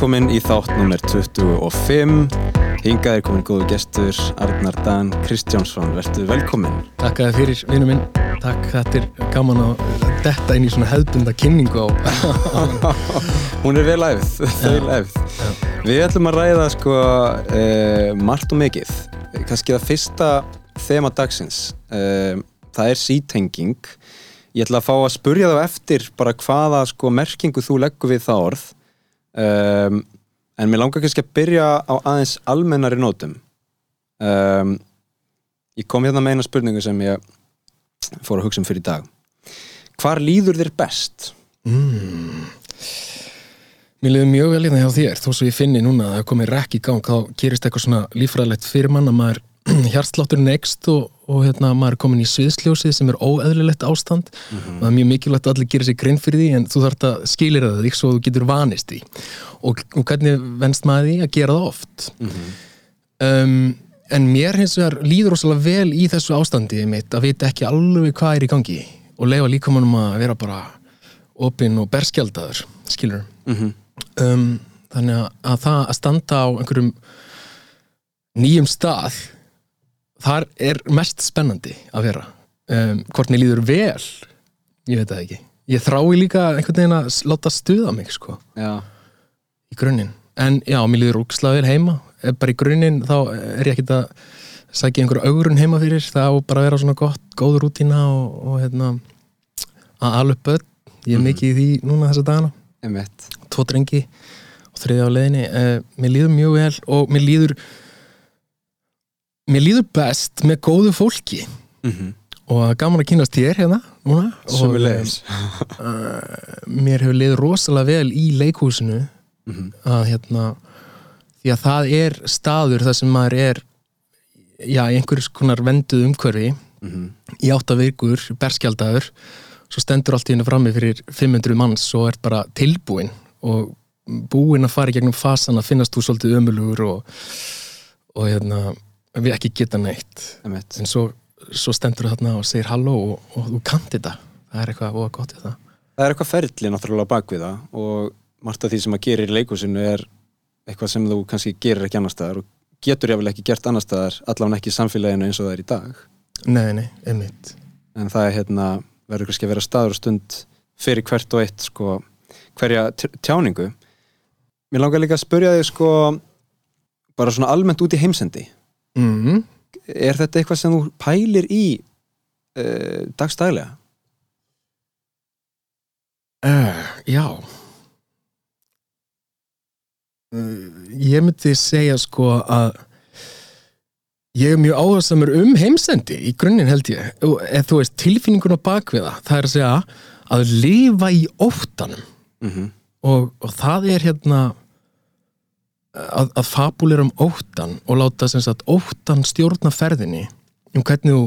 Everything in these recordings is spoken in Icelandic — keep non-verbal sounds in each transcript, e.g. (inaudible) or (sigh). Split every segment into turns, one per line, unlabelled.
velkomin í þátt nummer 25. Hingað er komin góðu gestur, Arnar Dan Kristjánsson. Vertu velkomin.
Takk að þið fyrir, vinnu minn. Takk, þetta er gaman að detta inn í svona hefðbunda kynningu á. (laughs)
Hún er vel æfð, vel æfð. Við ætlum að ræða sko uh, margt og mikið. Kanski það fyrsta þema dagsins. Uh, það er sítenging. Ég ætla að fá að spurja þá eftir bara hvaða sko merkingu þú leggur við það orð. Um, en mér langar kannski að byrja á aðeins almennari nótum um, ég kom hérna með eina spurningu sem ég fór að hugsa um fyrir dag hvar líður þér best?
Mm. Mér liður mjög vel í það hjá þér, þó svo ég finni núna að það komið rekk í gang, þá gerist eitthvað svona lífræðilegt fyrir mann að maður (clears throat) hjartslátturinn ekst og, og hérna, maður er komin í sviðsljósið sem er óeðlilegt ástand mm -hmm. og það er mjög mikilvægt að allir gera sér grein fyrir því en þú þarf að skilir það þig svo þú getur vanist því og, og hvernig venst maður því að gera það oft mm -hmm. um, en mér hins vegar líður ósala vel í þessu ástandi mitt að vita ekki alveg hvað er í gangi og leifa líkamannum að vera bara opinn og berskjaldadur skilur mm -hmm. um, þannig að, að það að standa á einhverjum nýjum stað þar er mest spennandi að vera. Um, hvort mér líður vel ég veit það ekki. Ég þrái líka einhvern veginn að láta stuða mig sko.
Já.
í grunninn. En já, mér líður úrslaður heima. Bara í grunninn þá er ég ekkert að sækja einhverju augrun heima fyrir. Það á bara að vera svona gott, góð rútina og, og hérna að alveg börn, ég er mm. mikið í því núna þessa dagana. Tvo drengi og þriði á leðinni uh, mér líður mjög vel og mér líður mér líður best með góðu fólki. Mm -hmm. og gaman að kynast þér hérna núna.
Og
uh, mér hefur liður rosalega vel í leikhúsinu. Mm -hmm. að hérna því að það er staður þar sem maður er já, einhvers konar venduð umhverfi. Mm -hmm. í áttavíkur, berskjaldadur svo stendur allt í hennu frammi fyrir 500 manns og er bara tilbúin og búin að fara í gegnum fasan að finnast þú svolítið ömulugur og, og hérna við ekki geta neitt. En svo, svo stendur þú þarna og segir halló og, og þú kannt þetta. Það er eitthvað óa gott í það.
Það er eitthvað ferli náttúrulega bak við það og margt af því sem að gerir í leikúsinu er eitthvað sem þú kannski gerir ekki annar staðar og getur jáfnvel ekki gert annar staðar allavega ekki í samfélaginu eins og það er í dag.
Nei, nei, einmitt.
En það er hérna, verður kannski að vera staður og stund fyrir hvert og eitt sko, hverja tjáningu. Mér langar líka að spurja þig sko bara svona almennt út í heimsendi
mm -hmm.
er þetta eitthvað sem þú pælir í uh, dagstælega?
Uh, já uh, ég myndi segja sko að ég er mjög áhersamur um heimsendi í grunninn held ég eða þú veist tilfinningun á bakviða það er að segja að lifa í óttanum mm -hmm. og, og það er hérna að, að fabulera um óttan og láta sagt, óttan stjórna ferðinni um hvernig þú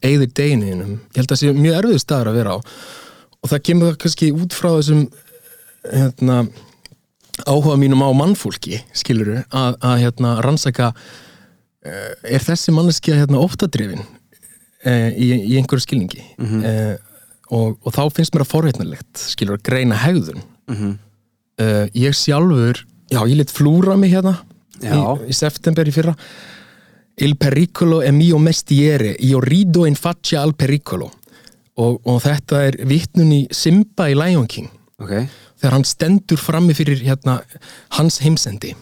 eigðir degininum, ég held að það sé mjög erfið staður að vera á og það kemur kannski út frá þessum hérna, áhuga mínum á mannfólki skiluru, að, að hérna, rannsaka eh, er þessi manneski að hérna, óttadrifin e, í, í einhverju skilningi mm -hmm. e, og, og þá finnst mér að forveitnarlegt skilur að greina hegðun mm -hmm. e, ég sjálfur já, ég lit flúra mig hérna í, í september í fyrra. Il pericolo è mio mestiere io rido in faccia al pericolo. Og, og þetta er vittnun í Simba í Lion King.
Okay.
þegar hann stendur frammi fyrir hérna, hans heimsendi.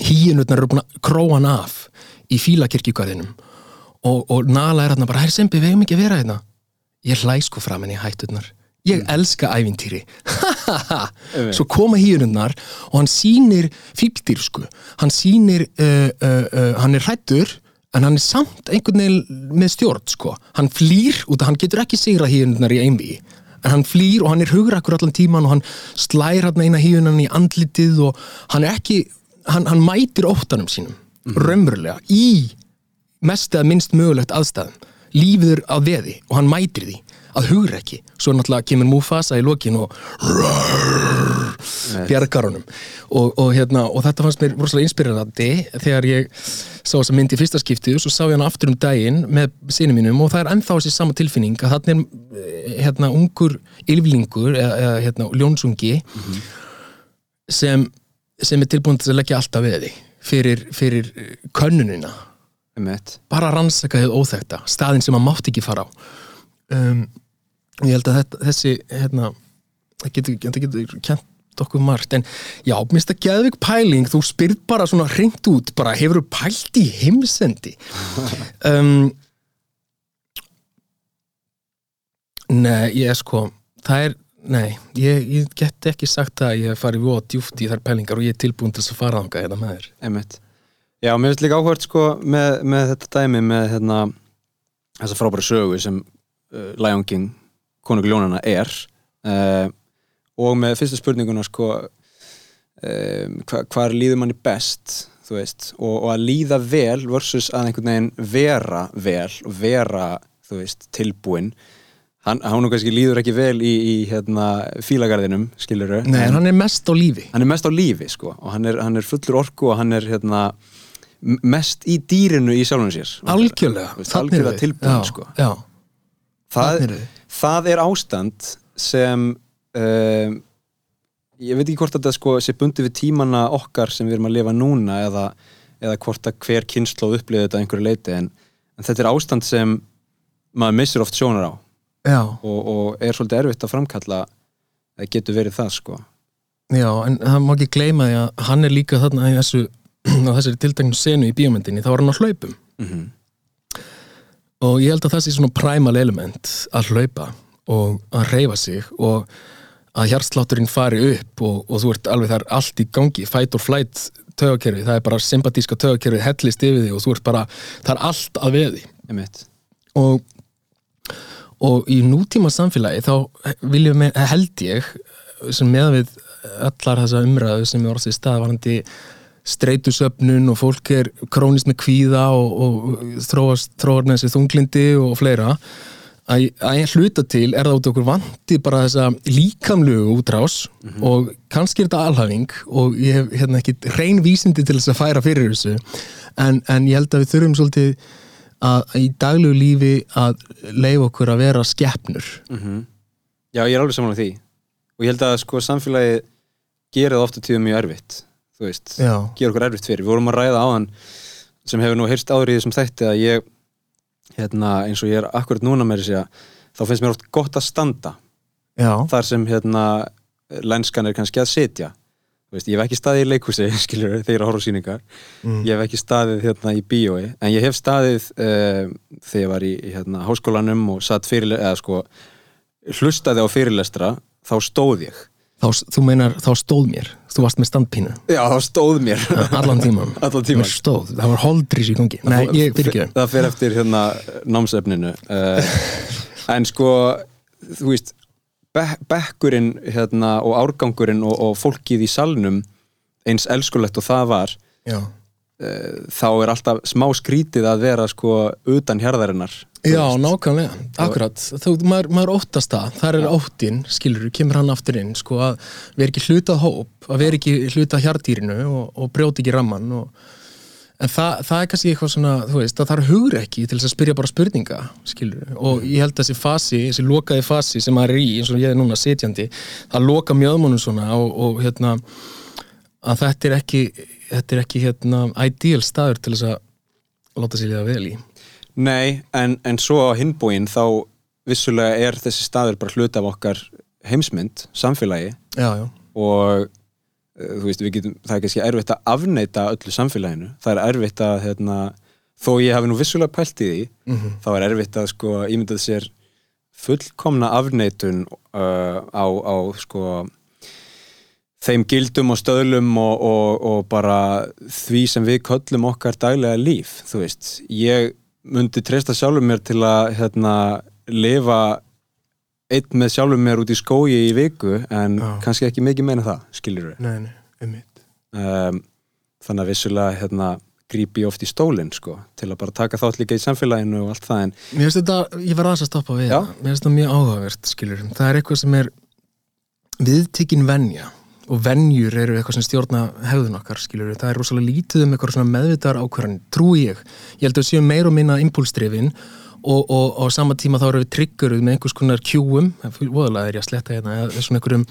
Híinutnar eru búin að króa hann af í fílakirkjugarðinum. Og, og Nala er hérna bara, herr Sembi, við hefum ekki að vera hérna. Ég hlæ sko fram henni hættutnar ég elska ævintýri. (laughs) svo koma hýrunnar og hann sýnir fíldir sko. Hann sýnir uh, uh, uh, hann er hrættur en hann er samt einhvern veginn með stjórn sko. Hann flýr út að hann getur ekki sigra hýrunnar í einví en hann flýr og hann er hugrakkur allan tíman og hann slær hann eina hýrunan í andlitið og hann er ekki hann, hann mætir óttanum sínum raunverulega í mest eða minnst mögulegt aðstæðum. Lífið er að veði og hann mætir því að hugra ekki, svo náttúrulega kemur Mufasa í lokin og bjargar honum. Og, og, hérna, og þetta fannst mér rosalega inspirerandi þegar ég sá þessa mynd í fyrsta skiptið og svo sá ég hana aftur um daginn með sinni mínum og það er ennþá þessi sama tilfinning að þarna er eh, hérna ungur ylflingur eða, hérna ljónsungi sem, sem er tilbúin til að leggja alltaf við því fyrir, fyrir eh, könnunina.
Einmitt.
bara rannsaka þið óþekta staðin sem maður mátt ekki fara á um, ég held að þetta, þessi hérna, það getur, getur kent okkur margt, en já, minnst að geðvik pæling, þú spyrð bara svona hreint út, bara hefur þú pælt í heimsendi (laughs) um, Nei, ég sko það er, nei, ég, ég get ekki sagt að ég hef farið voða djúft í þær pælingar og ég er tilbúin til að fara þangað hérna með þér
Einmitt. Já, mér finnst líka áhvert sko með, með þetta dæmi með hérna þessa frábæra sögu sem uh, Lion King, konungur ljónana er. Uh, og með fyrsta spurninguna sko um, hva, hvar líður manni best veist, og, og að líða vel versus að einhvern veginn vera vel og vera, veist, tilbúin. Hann, hann kannski líður ekki vel í, í hérna fílagarðinum, skilur
Nei, en hann er mest á lífi.
Hann er mest á lífi sko og hann er, hann er fullur orku og hann er hérna mest í dýrinu í sjálfum sér.
Algjörlega,
algjörlega tilbúin
Já,
sko.
Já,
það, það er ástand sem um, ég veit ekki hvort að þetta sko sé bundi við tímana okkar sem við erum að lifa núna eða, eða hvort að hver kynnslóð upplýði þetta að einhverju leiti en, en þetta er ástand sem maður missir oft sjónar á. Og, og er svolítið erfitt að framkalla það getur verið það sko.
Já, en það má ekki gleyma því að hann er líka þarna í þessu (clears throat) á þessari tilteknu senu í bíómyndinni þá var hann á hlaupum.
Mm
og ég held að það sé svona primal element að hlaupa og að reyfa sig og að hjartslátturinn fari upp og, og þú ert alveg það er allt í gangi fight or flight tögakerfi, það er bara sympatíska tögakerfi hellist yfir því og þú ert bara það er allt að veði. Og, og í nútíma samfélagi þá viljum held ég sem með við allar þessa umræðu sem er orðið staðvarandi streitusöfnun og fólk er krónist með kvíða og, og þróast, þróar með þessi þunglindi og fleira. Að, að hluta til er það út okkur vandi bara þessa líkamlegu útrás og kannski er þetta alhæfing og ég hef hérna ekki reyn vísindi til þess að færa fyrir þessu. En, en ég held að við þurfum svolítið að í daglegu lífi að leifa okkur að vera skeppnur
mm Já, ég er alveg saman á því. Og ég held að sko samfélagi gerir það ofta tíðum mjög erfitt þú veist,
Já.
gerir okkur erfitt fyrir. Við vorum að ræða á hann sem hefur nú heyrst áður í þessum þætti að ég hérna, eins og ég er akkurat núna með þessi að þá finnst mér oft gott að standa
Já,
þar sem hérna lenskan er kannski að sitja. Þú veist, ég hef ekki staðið í leikhúsi (laughs) skilur þegar að horfa á sýningar.
Mm.
ég hef ekki staðið hérna í bíói. En ég hef staðið uh, þegar ég var í, hérna, háskólanum og satt fyrir, eða sko hlustaði á fyrirlestra þá stóð ég
þá, þú meinar þá stóð mér. Þú varst með standpínu.
Já þá stóð mér.
Allan tíman (laughs)
Allan tímann.
Mér stóð, það var holdrís í gangi. Nei, ég fyrir ekki
það fer eftir hérna námsefninu. Uh, (laughs) en sko þú veist be bekkurinn hérna og árgangurinn og, og fólkið í salnum eins elskulegt og það var
Já,
þá er alltaf smá skrítið að vera sko utan hérðarinnar
Já nákvæmlega, akkurat. Þú, maður, maður óttast það, þar er óttin skilur, kemur hann aftur inn sko, að vera ekki hlutað hóp, að vera ekki hlutað hjartýrinu og, og brjóti ekki ramman og, en það, það er kannski eitthvað svona, þú veist, það þarf hugur ekki til þess að spyrja bara spurninga, skilur og ég held að þessi fasi, þessi lokaði fasi sem maður er í, eins og ég er núna setjandi það loka mjöðmónum svona og, og hérna að þetta er ekki, þetta er ekki hérna ideal staður til þess að láta sér liða vel í.
Nei, en, en svo á hinbúin þá vissulega er þessi staður bara hluti af okkar heimsmynd, samfélagi.
Já, já,
og þú veist, getum, það er kannski erfitt að afneita öllu samfélaginu, það er erfitt að hérna, þó ég hafi nú vissulega pælt í því,
mhm,
þá er erfitt að sko ímyndað sér fullkomna afneitun uh, á, á sko þeim gildum og stöðlum og, og, og bara því sem við köllum okkar daglega líf, þú veist. Ég myndi treysta sjálfur mér til að hérna, lifa einn með sjálfur mér út í skógi í viku en
Já.
kannski ekki mikið meina það, skilur við
nei, nei, einmitt.
Um, þannig að vissulega hérna, grípi oft í stólinn sko, til að bara taka þátt líka í samfélaginu og allt það en
Mér finnst þetta, ég var aðeins að stoppa við
Já.
Mér finnst þetta mjög áhugavert, skilur Það er eitthvað sem er viðtekin venja og venjur eru eitthvað sem stjórna hegðun okkar, skilur Það er rosalega lítið um eitthvað svona meðvitar ákvarðan trúi ég. Ég held að við séum meir og minna impulsdrifin og, og, og á sama tíma þá erum við triggeruð með einhvers konar kjúum, voðalega er ég að sletta hérna, eða svona einhverjum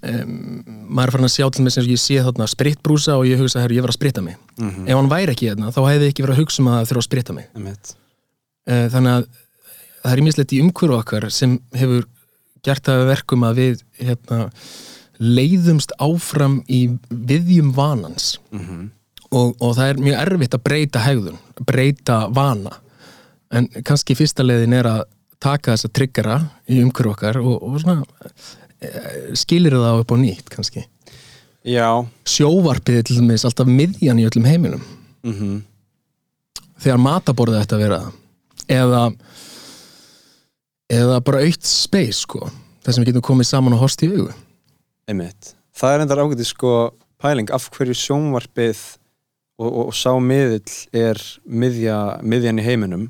um, maður er farin að sjá til með sem ég sé þarna spritbrúsa og ég hugsa, herru, ég var að sprita mig
Mhm.
ef hann væri ekki hérna, þá hefði ég ekki verið að hugsa um að þurfa að sprita mig
einmitt.
Eh, þannig að það er ímislegt í umhverfu okkar sem hefur gert það að verkum að við hérna, leiðumst áfram í viðjum vanans.
Mhm.
og, og það er mjög erfitt að breyta hegðun, breyta vana. En kannski fyrsta leiðin er að taka þessa triggera í umhverfu okkar og, og svona e, skilir það upp á nýtt kannski.
Já.
Sjóvarpið til dæmis alltaf miðjan í öllum heiminum.
Mm
þegar mataborðið ætti að vera. Eða eða bara aukt space sko. Þar sem við getum komið saman og horst í augu
Einmitt. Það er endar ágætið sko pæling af hverju sjónvarpið og, og, og sá miðill er miðja, miðjan í heiminum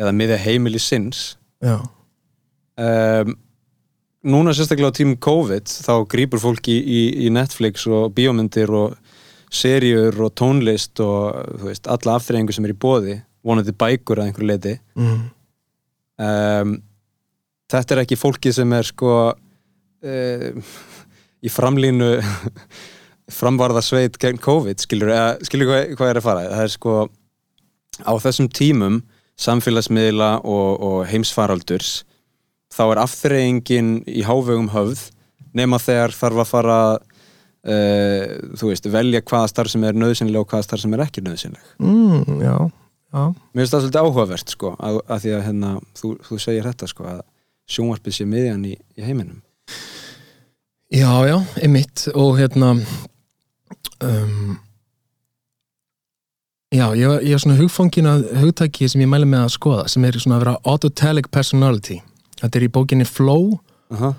eða miðja heimili sinns
já,
um, Núna sérstaklega á tímum COVID þá grýpur fólk í, í, í Netflix og bíómyndir og seríur og tónlist og veist, alla afþreyingu sem er í bóði vonandi bækur að einhverju leiti
mm.
um, þetta er ekki fólkið sem er sko uh, í framlínu (laughs) framvarða sveit gegn COVID skilur, skilur hvað, hvað er að fara? Það er sko á þessum tímum samfélagsmiðla og, og heimsfaraldurs þá er afþreyingin í hávegum höfð nema þegar þarf að fara uh, þú veist, velja hvaða starf sem er nöðsynlega og hvaða starf sem er ekki nöðsynleg
Mm, já, já.
Mér finnst það svolítið áhugavert sko að, að því að hérna, þú, þú segir þetta sko að sjónvarpið sé miðjan í, í heiminum
Já, já, einmitt. Og hérna um, Já, ég, er svona hugfangin að hugtaki sem ég mæli með að skoða sem er svona að vera autotelic personality. Þetta er í bókinni Flow
uh -huh.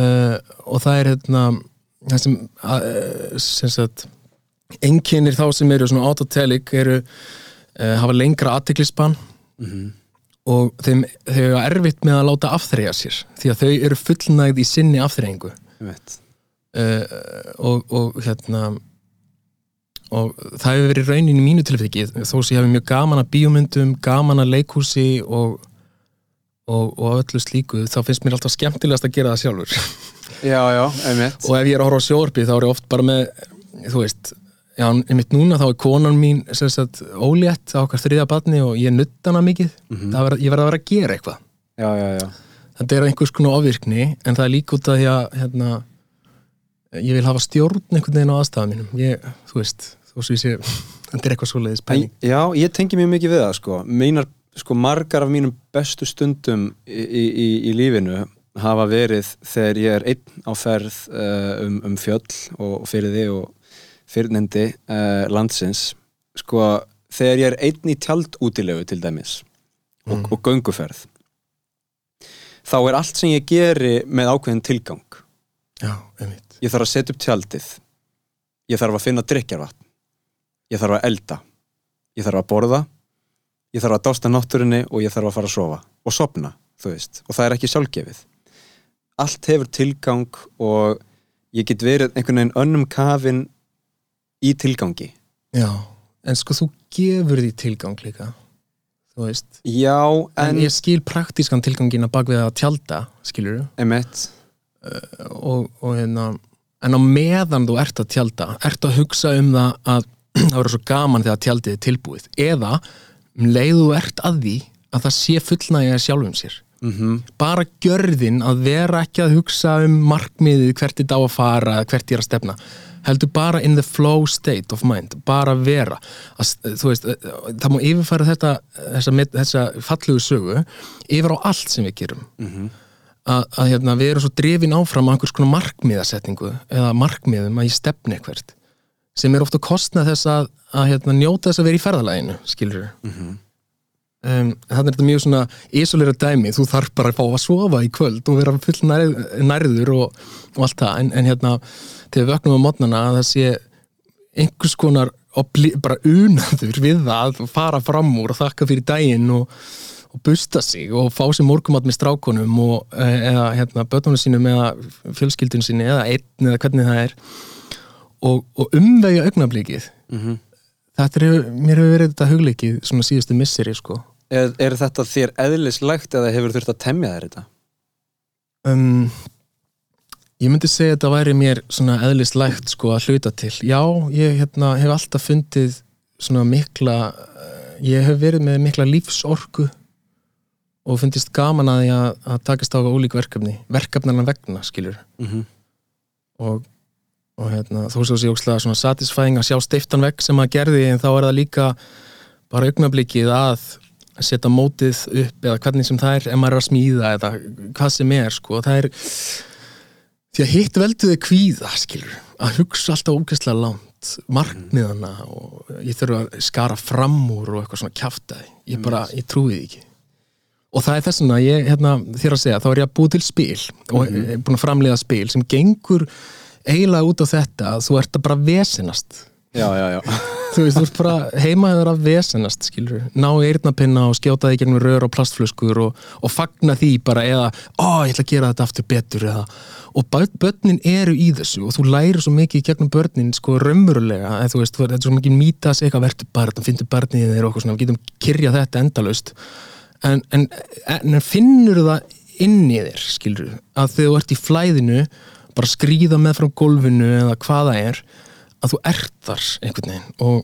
uh, og það er hérna það sem, uh, sem sagt einkennir þá sem eru svona autotelic eru uh, hafa lengra aðteklisban
mm
og þeim, þau eru erfitt með að láta afþreyja sér því að þau eru fullnægð í sinni afþreyingu uh, og, og hérna og það hefur verið raunin í mínu tilfiki þó sem ég hefði mjög gaman að bíómyndum gaman að leikhúsi og, og, og öllu slíku þá finnst mér alltaf skemmtilegast að gera það sjálfur.
Já, já, einmitt.
Og ef ég er að horfa á sjóarpi þá er ég oft bara með þú veist, já, einmitt núna þá er konan mín sem sagt ólétt á okkar þriða badni og ég nutt hana mikið.
Mhm.
það verð, ég verð að vera að gera eitthvað.
Já, já, já
þetta er einhvers konar ofvirkni en það er líka út af því að hérna, ég vil hafa stjórn einhvern veginn á aðstæðum mínum. Ég, þú veist, þú veist, sé, þetta er eitthvað svoleiðis
Æ, Já, ég tengi mjög mikið við það sko. Mínar, sko, margar af mínum bestu stundum í, í, í lífinu hafa verið þegar ég er einn á ferð uh, um, um fjöll og fyrir þig og fyrrnendi uh, landsins. Sko, þegar ég er einn í tjald útilegu til dæmis og, og gönguferð þá er allt sem ég geri með ákveðin tilgang.
Já, einmitt.
Ég þarf að setja upp tjaldið. Ég þarf að finna drikjarvatn ég þarf að elda. Ég þarf að borða. Ég þarf að dásta náttúrinni og ég þarf að fara að sofa og sopna, þú veist, og það er ekki sjálfgefið. Allt hefur tilgang og ég get verið einhvern veginn önnum kafin í tilgangi.
Já, en sko þú gefur því tilgang líka þú veist.
Já,
en,
en,
ég skil praktískan tilgangin að bak við að tjalda skilur
emitt
og, og hérna en á meðan þú ert að tjalda ert að hugsa um það að (clears throat) það verður svo gaman þegar tjaldið er tilbúið eða um leið þú ert að því að það sé fullnægja sjálfum sér.
Mm
bara gjörðin að vera ekki að hugsa um markmiðið hvert þetta á að fara hvert er að stefna heldur bara in the flow state of mind bara vera. Að, veist, það má yfirfæra þetta þessa, þessa fallegu sögu yfir á allt sem við gerum. Að, að hérna, við erum svo drifin áfram á einhvers konar markmiðasetningu eða markmiðum að ég stefni eitthvert sem er ofta kostnað þess að, að hérna, njóta þess að vera í ferðalæginu skilur við um, þannig er þetta mjög svona isolera dæmi, þú þarf bara að fá að sofa í kvöld og vera full nærð, nærður og, og allt það, en, en hérna þegar við vöknum á mótnana að það sé einhvers konar bara unaður við það að fara fram úr og þakka fyrir daginn og, og busta sig og fá sér morgumat með strákonum og, eh, eða hérna bötunum sínum eða fjölskyldun sinni eða einn eða hvernig það er og, og umvegja augnablikið.
-hmm.
Þetta er, mér hefur verið þetta hugleikið svona síðustu misseri sko.
Er, er þetta þér eðlislægt eða hefur þurft að temja þér þetta?
um, ég myndi segja að þetta væri mér svona eðlislægt sko að hluta til. Já, ég hérna, hef alltaf fundið svona mikla eh, ég hef verið með mikla lífsorku og fundist gaman að því að, takast á ólík verkefni verkefnarna vegna, skilur
Mm
og, og hérna, þó svo sé ókslega svona satisfying að sjá steiftan vegg sem að gerði en þá er það líka bara augnablikið að setja mótið upp eða hvernig sem það er ef maður er að smíða eða hvað sem er sko, það er því að hitt velduði kvíða skilur, að hugsa alltaf ógæslega langt markmiðana og ég þurfa að skara fram úr og eitthvað svona kjaftaði, ég bara, ég trúi því ekki. Og það er þess vegna ég, hérna, þér að segja, þá er ég að búið til spil og er búin að framlega spil sem gengur eiginlega út á þetta að þú ert að bara vesenast
Já, já, já. (laughs)
Þú veist, þú ert bara heimaður að vesenast skilur, ná eirnapinna og skjóta því gegnum rör og plastflöskur og, og fagna því bara eða, ó, ég ætla að gera þetta aftur betur eða, og börn- börnin eru í þessu og þú lærir svo mikið í gegnum börnin sko raumurulega, eða þú veist, þú- þetta er svo mikið mýtas eitthvað verður barn, finnur barnið í þér og okkur svona, við getum kyrja þetta endalaust. En, en, en finnur það inn í þér, skilur að þegar þú ert í flæðinu bara skrýða með frá gólfinu eða hvað það er að þú ert þar einhvern veginn. Og,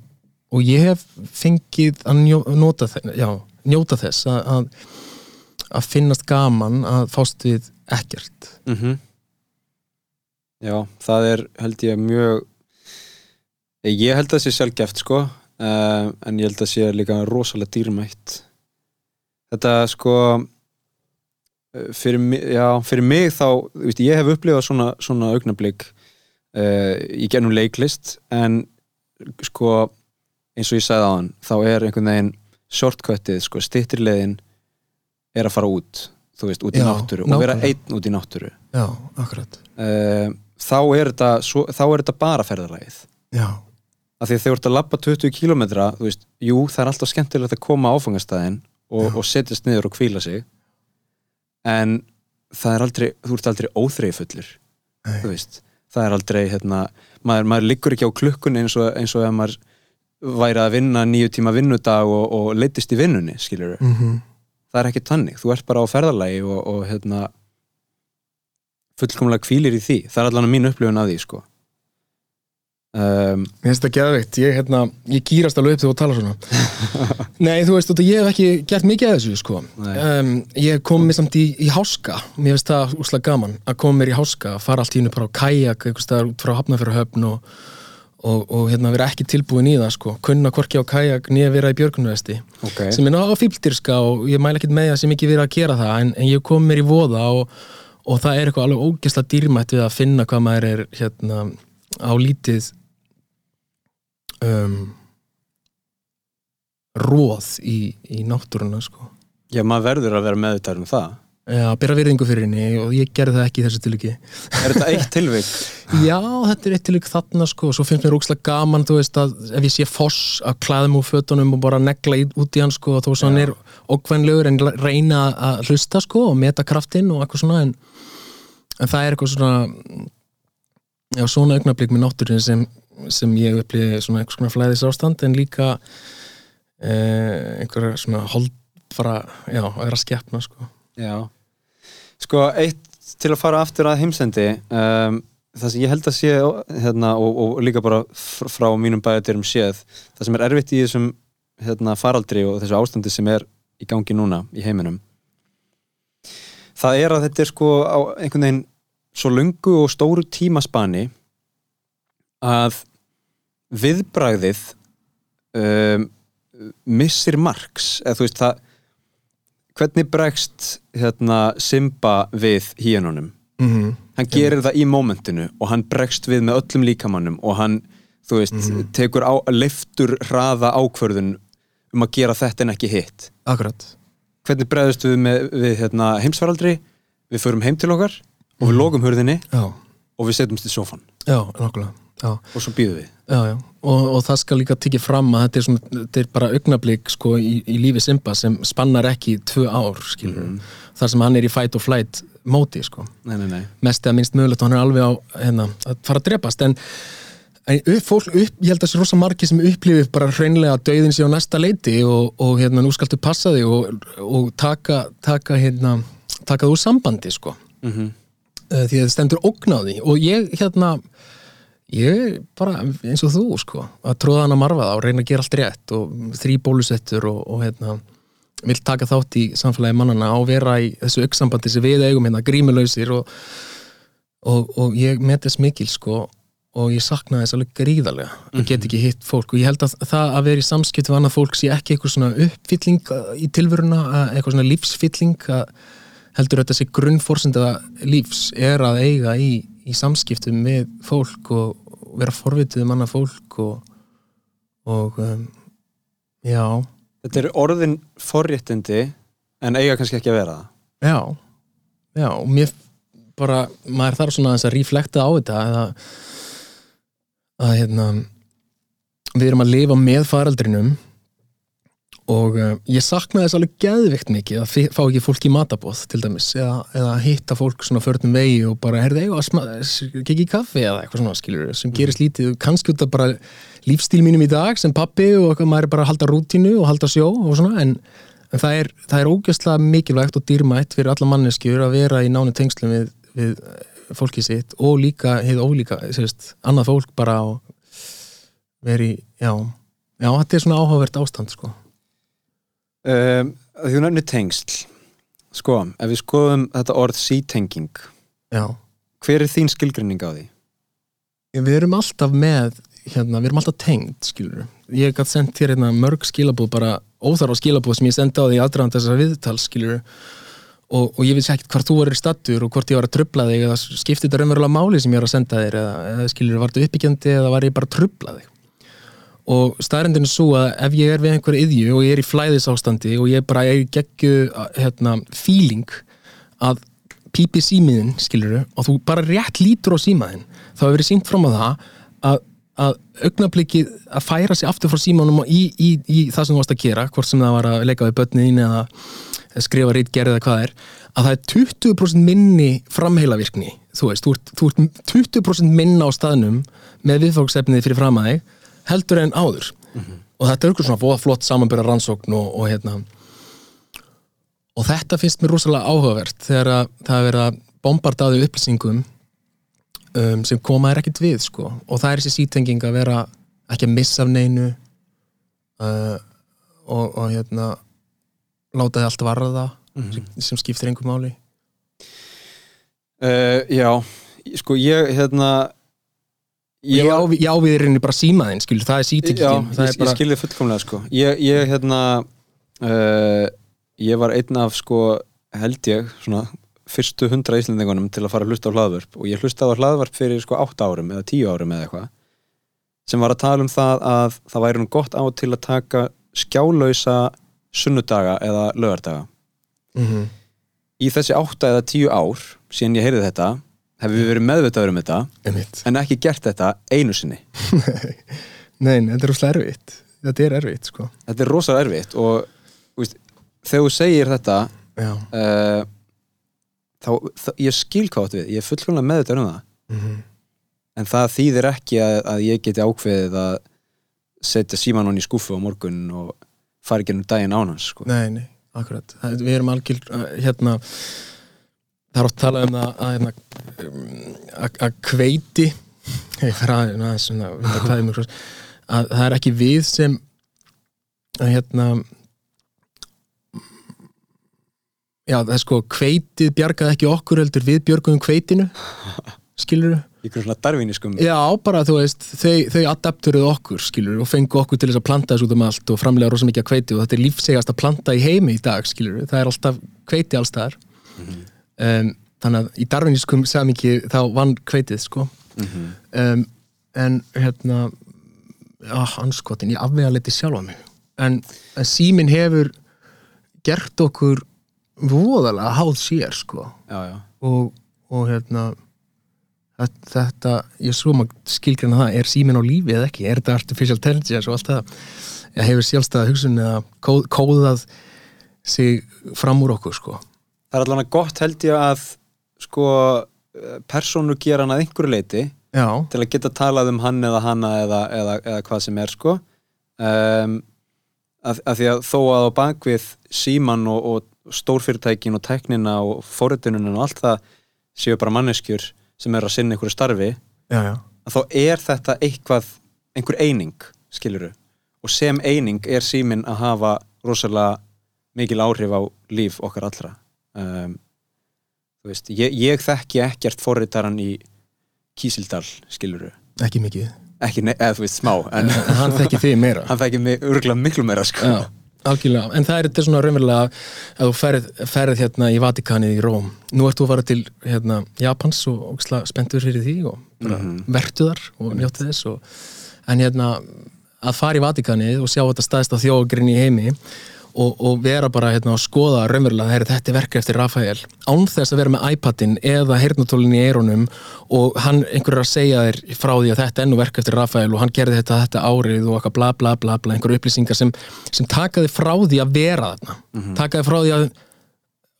og ég hef fengið að njó, nota já, njóta þess að, að, að finnast gaman að fást við ekkert.
Mm Já, það er held ég mjög ég held að það sé sjálfgeft sko uh, en ég held að það sé líka rosalega dýrmætt. Þetta sko fyrir, mi- já, fyrir mig þá veist, ég hef upplifað svona, svona augnablik uh, í gennum leiklist en sko eins og ég sagði á hann þá er einhvern veginn shortcutið sko, stittirleiðin er að fara út þú veist, út í
Já,
náttúru og vera
nákvæmlega.
einn út í náttúru.
Já, akkurat.
Uh, þá er þetta svo, þá er þetta bara ferðarlægið
Já,
af því að þegar þú ert að labba 20 km þú veist, jú, það er alltaf skemmtilegt að koma á áfangastæðin og, og setjast niður og hvíla sig en það er aldrei þú ert aldrei óþreifullur þú veist, það er aldrei hérna, maður, maður liggur ekki á klukkunni eins og, eins og ef maður væri að vinna nýju tíma vinnudag og, og leittist í vinnunni, skilur
mm
það er ekki tannig, þú ert bara á ferðarlægi og, og hérna fullkomlega hvílir í því. Það er allan mín upplifun af því sko um,
Mér finnst það geðveikt, ég, hérna, ég gýrast alveg upp þegar þú talar svona. (laughs) Nei, þú veist, þú, ég hef ekki gert mikið af þessu, sko. Um, Ég kom mér samt í, í háska. Mér finnst það úslega gaman að koma mér í háska fara allt í hennu bara á kajak einhvers staðar út frá hafnafjörðahöfn og, og, og hérna, vera ekki tilbúin í það, sko. Kunna hvorki á kajak nýja vera í björgunvesti
ok,
sem er ná á fíbldyrska og ég mæla ekkert með það sem ekki verið að gera það en, en ég kom mér í voða og, og það er eitthvað alveg ógeðslega dýrmætt við að finna hvað maður er hérna á lítið um, róð í, í náttúruna sko.
já maður verður að vera meðvitaður um það.
Já, bera virðingu fyrir henni og ég gerði það ekki í þessu tilviki.
Er þetta eitt tilvik? (laughs)
Já, þetta er eitt tilvik þarna sko og svo finnst mér ógeðslega gaman, þú veist að ef ég sé foss að klæða mig úr fötunum og bara negla út í hann sko og þó svo hann er ókvænlegur en reyna að hlusta sko og meta kraftinn og eitthvað svona en, en það er eitthvað svona já, svona augnablík með náttúrin sem, sem ég upplýði svona eitthvað svona flæðis ástand en líka eh, einhverja svona holdfara, já, að vera skeppna sko.
Já. Sko eitt til að fara aftur að heimsendi um, það sem ég held að sé hérna, og, og líka bara fr- frá mínum bæðatyrum séð það sem er erfitt í þessum hérna, faraldri og þessu ástandi sem er í gangi núna í heiminum það er að þetta er sko á einhvern veginn svo lungu og stóru tímaspani að viðbragðið um, missir marks. Eða þú veist það hvernig bregst hérna, Simba við híjanunum
mm
hann gerir það í mómentinu og hann bregst við með öllum líkamannum og hann, þú veist,
Mhm.
tekur á, leiftur hraða ákvörðun um að gera þetta en ekki hitt.
Akkurat.
Hvernig bregðust við með við, hérna, heimsfaraldri? Við förum heim til okkar og
Mhm.
við lókum hurðinni
Já,
og við setjumst í sófan
já, nokkulega Já,
og svo býðum við.
Já, já. Og, og það skal líka tekið fram að þetta er, svona, þetta er bara augnablík sko í, í lífi Simba sem spannar ekki tvö ár,
Mhm.
þar sem hann er í fight or flight móti, sko.
Nei, nei, nei.
mest eða minnst mögulegt og hann er alveg á hérna, að fara að drepast. En, upp, fólk, upp, ég held að þessi rosa margi sem upplifið bara hreinlega döðin sér á næsta leiti og, og hérna nú skaltu passa þig og, og taka, taka hérna taka þú sambandi sko.
Mm
uh, því að það stendur ógn á því. Og ég hérna ég bara eins og þú sko að tróða hann að marfa það og reyna að gera allt rétt og þrý bólusettur og, og hérna vill taka þátt í samfélagi mannana og vera í þessu auksambandi sem við eigum hérna grímulausir og, og, og ég met þess mikil sko og ég sakna þess alveg gríðarlega að get ekki hitt fólk. Og ég held að það að vera í samskipt við annað fólk sé ekki eitthvað svona uppfylling í tilveruna, eitthvað svona lífsfylling að heldur þetta sé grunnforsenda lífs er að eiga í, í samskiptum með fólk og vera forvitið um annað fólk og, og um, já,
þetta er orðin forréttindi en eiga kannski ekki að vera það.
Já já, og mér bara maður þarf svona að ríflekta á þetta að, að hérna við erum að lifa með faraldrinum og uh, ég sakna þess alveg geðvikt mikið að fá ekki fólk í matabóð til dæmis eða, eða hitta fólk svona förnum vegi og bara herði eiga ekki í kaffi eða eitthvað svona skilur sem gerist lítið. Kannski út af bara lífstíl mínum í dag sem pappi og maður er bara að halda rútínu og halda sjó og svona en, en það er, það er ógjörslega mikilvægt og dýrmætt fyrir alla manneskjur að vera í nánu tengslum við, við fólkið sitt og líka hefði ólíka, sérst, annað fólk bara og veri, já já, þetta er svona áhugavert ástand sko
um, því hún nefnir tengsl. Sko, ef við skoðum þetta orð sítenging
já,
hver er þín skilgrinning á því?
við erum alltaf með hérna, við erum alltaf tengd, skilur ég gætt sendt þér hérna mörg skilabúð bara óþarfa skilabúð sem ég sendi á því aðdraðan þessar viðtal, skilur og, og ég vissi ekkert hvort þú verður stattur og hvort ég var að trubla þig eða skipti þetta raunverulega máli sem ég er að senda þér eða, eða skilur, var þetta uppbyggjandi eða var ég bara að trubla þig og staðrendin er svo að ef ég er við einhverju yðju og ég er í flæðisástandi og ég bara er í geggju hérna, feeling að pípi símiðin, skilur og þú bara rétt lítur á símaðin þá hefur verið sínt fram á það að, að augnablikið að færa sig aftur frá símanum í, í, í það sem þú varst að gera hvort sem það var að leika við börnin eða skrifa rít gerð eða hvað er að það er 20% minni framheilavirkni þú veist, þú ert, þú ert 20% minna á staðnum með viðfóksefnið fyrir fram að þig heldur en áður. Og þetta er eitthvað svona voða flott samanbyrja rannsókn og, og hérna og þetta finnst mér rosalega áhugavert þegar að það er verið að bombardaði upplýsingum um, sem koma er ekkit við sko. og það er þessi sítenging að vera ekki að missa af neinu uh, og, og hérna láta þið allt varða sem, sem skiptir einhver máli.
Uh, já, sko ég hérna
ég, á, ég ávið er bara símaðinn skilur, það er
Já,
sítengingin það
ég,
bara,
ég skilði fullkomlega sko. Ég, ég hérna uh, ég var einn af sko held ég svona fyrstu hundra íslendingunum til að fara að hlusta á hlaðvörp og ég hlustaði á hlaðvörp fyrir sko 8 árum eða 10 árum eða eitthvað sem var að tala um það að það væri nú gott á til að taka skjálausa sunnudaga eða lögardaga
mm
í þessi 8 eða 10 ár síðan ég heyrði þetta hefur við verið meðvitaður um þetta?
Einmitt.
en ekki gert þetta einu sinni? (laughs)
Nei, nei, þetta er rosalega erfitt. Þetta er erfitt sko.
Þetta er rosalega erfitt og veist, þegar þú segir þetta
Já.
uh, þá, þá ég skil hvað átt við, ég er fullkomlega með þetta um það.
Mm
en það þýðir ekki að, að ég geti ákveðið að setja símanón í skúfu á morgun og fara ekki um daginn án hans sko.
Nei, nei, akkurat. Það, Við erum algjör, uh, hérna það er oft um það að, hérna, um, að, að kveiti ég fer að, na, svona, vinda kvæði mjög kross, að það er ekki við sem að hérna já, það er sko kveitið bjargaði ekki okkur heldur við björgum kveitinu skilur
í einhverjum svona darviniskum
Já, bara þú veist, þau, þau adapturuðu okkur skilur og fengu okkur til þess að planta þessu út um allt og framlega rosa mikið að kveiti og þetta er lífsegast að planta í heimi í dag skilur það er alltaf kveiti allstaðar um, þannig að í darvinískum samingi þá vann kveitið sko. Um, en hérna já, anskotin, ég afvega leti sjálfa mig. En, en símin hefur gert okkur voðalega háð sér sko.
Já, já,
og, og hérna þetta, ég svo maður skilgreina það, er síminn á lífi eða ekki? Er þetta artificial intelligence og allt það? Eða hefur sjálfstæða hugsun eða kóð, kóðað sig fram úr okkur sko
það er allavega gott held ég að sko persónu gera hann að einhverju leiti
já,
til að geta talað um hann eða hana eða, eða, eða hvað sem er sko. Um, að, að því að þó að á bakvið síman og, og stórfyrirtækin og teknina og fóritununa og allt það séu bara manneskjur sem eru að sinna einhverju starfi
já, já,
að þá er þetta eitthvað einhver eining, skiluru og sem eining er símin að hafa rosalega mikil áhrif á líf okkar allra um, þú veist, ég, ég þekki ekkert forritaran í Kísildal, skiluru
ekki mikið.
Ekki, eða þú veist, smá en
en hann þekki þig meira. (laughs)
Hann þekki mig örgulega miklu meira sko.
já, algjörlega, en það er þetta svona raunverulega að þú ferð, ferð hérna í Vatikanið í Róm, nú ert þú að fara til hérna, Japans og, og spenntur fyrir því og mm vertu þar og njóttu þess og, en hérna að fara í Vatikanið og sjá þetta staðist á þjóðgrinn í heimi og, og vera bara hérna að skoða raunverulega heyri, þetta er verka eftir Rafael. Án þess að vera með iPadin eða heyrnatólin í eironum og hann einhver er að segja þér frá því að þetta er nú verka eftir Rafael og hann gerði þetta þetta árið og eitthvað bla bla bla bla einhver upplýsingar sem, sem taka þið frá því að vera þarna. Taka þið frá því að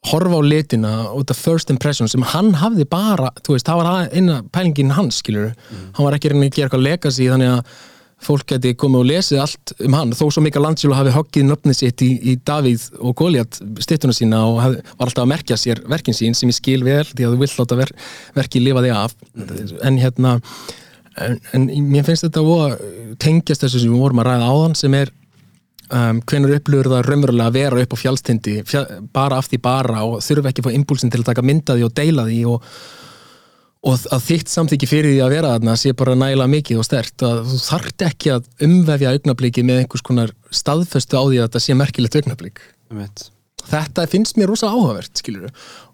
horfa á litina og þetta first impression sem hann hafði bara, þú veist, það var eina pælingin hans, skilur, hann var ekki reyna að gera eitthvað legacy þannig að fólk geti komið og lesið allt um hann. Þó svo mikið landsjólu hafi hoggið nöfnið sitt í, í Davíð og Góliat stittuna sína og hafði, var alltaf að merkja sér verkin sín sem ég skil vel því að þú vill láta ver, verkið lifa þig af. En hérna en, en mér finnst þetta að tengjast þessu sem við vorum að ræða áðan sem er um, hvenær upplifur það raunverulega að vera upp á fjálstindi fjall, bara af því bara og þurfa ekki að fá impulsin til að taka mynda því og deila því og, og að þitt samþykki fyrir því að vera þarna sé bara nægilega mikið og stert að þú þarft ekki að umvefja augnabliki með einhvers konar staðföstu á því að þetta sé merkilegt augnablík þetta finnst mér rosa áhugavert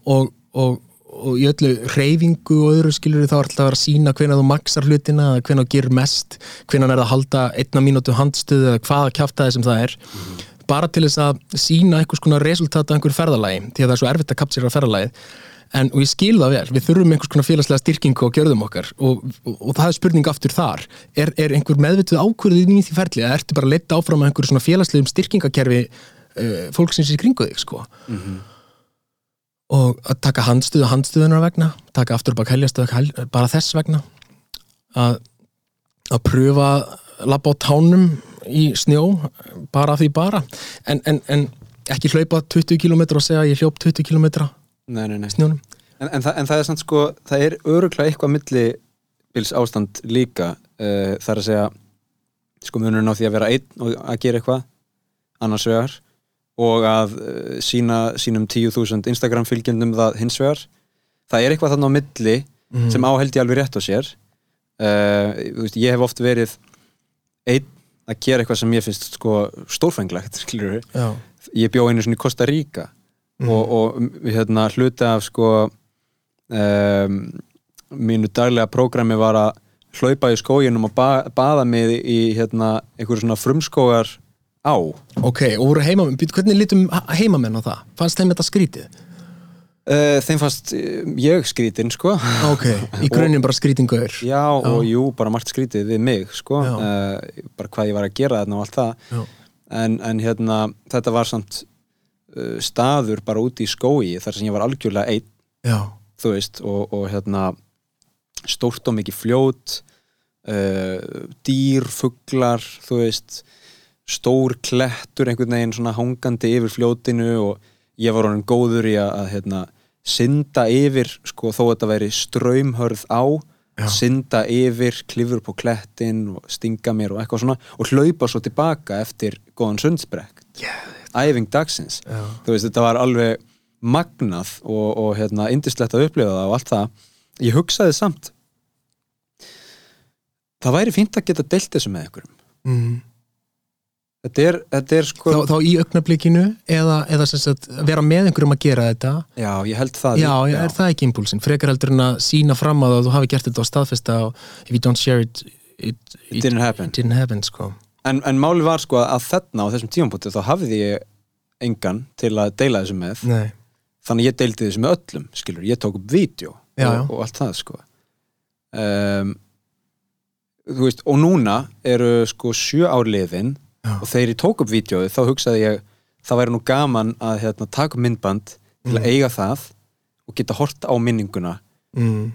og, og, og í öllu reyfingu og öðru skilur þá er alltaf að sína hvenær þú maksar hlutina hvenær þú gerir mest hvenær er að halda einna mínútu handstöðu eða hvaða kjaftaði sem það er. Bara til þess að sína einhvers konar resultat af einhverju ferðalagi því að það er svo erfitt að kapsira ferðalagið en, og ég skil það vel, við þurfum einhvers konar félagslega styrkingu og gjörðum okkar og, og, og það er spurning aftur þar. Er, er einhver meðvituð ákvörðin í því ferli eða ertu bara að leta áfram að einhverju svona félagslegum styrkingakerfi uh, fólksins í kringu þig sko? Og að taka handstuðu handstuðunar vegna, taka aftur og bak heljastuðu bara þess vegna? Að, að pröfa labba á tánum í snjó bara því bara? En, en, en ekki hlaupa 20 km og segja ég hljóp 20 km
Nei, nei, nei.
snjónum.
En, en, það, en það er samt sko, það er öruglega eitthvað millibils ástand líka uh, það er að segja sko munurinn á því að vera einn og að gera eitthvað annars vegar og að uh, sína sínum 10.000 Instagram fylgjendum það hins vegar. Það er eitthvað þarna á milli sem áheld ég alveg rétt á sér. Uh, veist, ég hef oft verið einn að gera eitthvað sem ég finnst sko stórfenglegt (laughs) ég bjó einu svona í Costa Rica og, og hérna hluti af sko um, mínu daglega prógrami var að hlaupa í skóginum og ba baða mig í hérna einhverju svona frumskógar á
ok, og voru heimamenn, hvernig lítum heimamenn á það? Fannst þeim þetta skrítið?
uh, þeim fannst uh, ég skrítinn sko
Ok, í (laughs) grunninn bara skrítingaur
já og jú, bara margt skrítið við mig sko
Já.
uh, bara hvað ég var að gera þarna og allt það
Já.
en, en hérna þetta var samt staður bara úti í skógi þar sem ég var algjörlega einn
Já,
þú veist og, og hérna stórt og mikið fljót uh, dýr, fuglar þú veist stór klettur einhvern veginn svona hangandi yfir fljótinu og ég var honum góður í að, hérna, synda yfir sko þó að þetta væri ströymhörð á
Já.
synda yfir, klifur på klettin og stinga mér og eitthvað svona og hlaupa svo tilbaka eftir góðan sundsbrekk
Geðveikt.
Æfing dagsins
Já.
þú veist, þetta var alveg magnað og, og hérna, indislegt að upplifa það og allt það ég hugsaði samt það væri fínt að geta deilt þessu með einhverjum
mm.
þetta er, þetta er sko
þá, þá í augnablikinu eða, eða sagt, vera með einhverjum að gera þetta
já, ég held það
já, já, er það ekki impulsin frekar heldur en að sína fram að þú hafi gert þetta á staðfesta og if you don't share it it,
It didn't happen.
it didn't happen sko.
En, en máli var sko að þarna á þessum tímapunkti þá hafði ég engan til að deila þessu með
Nei.
þannig ég deildi þessu með öllum skilur, ég tók upp vídeo
Já,
og,
já.
og allt það sko um, þú veist, og núna eru sko sjö ár liðin
Já.
og þegar ég tók upp vídeoið þá hugsaði ég það væri nú gaman að hérna, taka myndband til að eiga það og geta hort á minninguna
mm.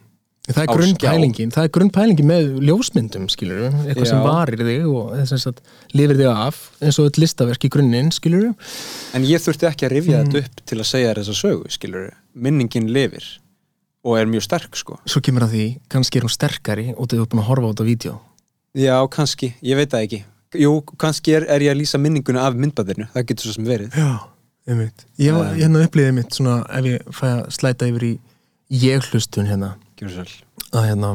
Það er grunnpælingin það er grunnpælingin með ljósmyndum skilur eitthvað sem
Já.
varir þig og sem sagt, lifir þig af eins og eitt listaverk í grunninn skilur
en ég þurfti ekki að rifja
Mm.
þetta upp til að segja þessa sögu, skilur minningin lifir og er mjög sterk sko
svo kemur að því, kannski er hún sterkari og þú er búin að horfa á þetta vídeo
já, kannski, ég veit það ekki jú, kannski er, er ég að lýsa minninguna af myndbandinu, það getur svo sem verið
Já, Ég
Um.
hérna ég að slæta yfir í ég hlustun hérna. Að hérna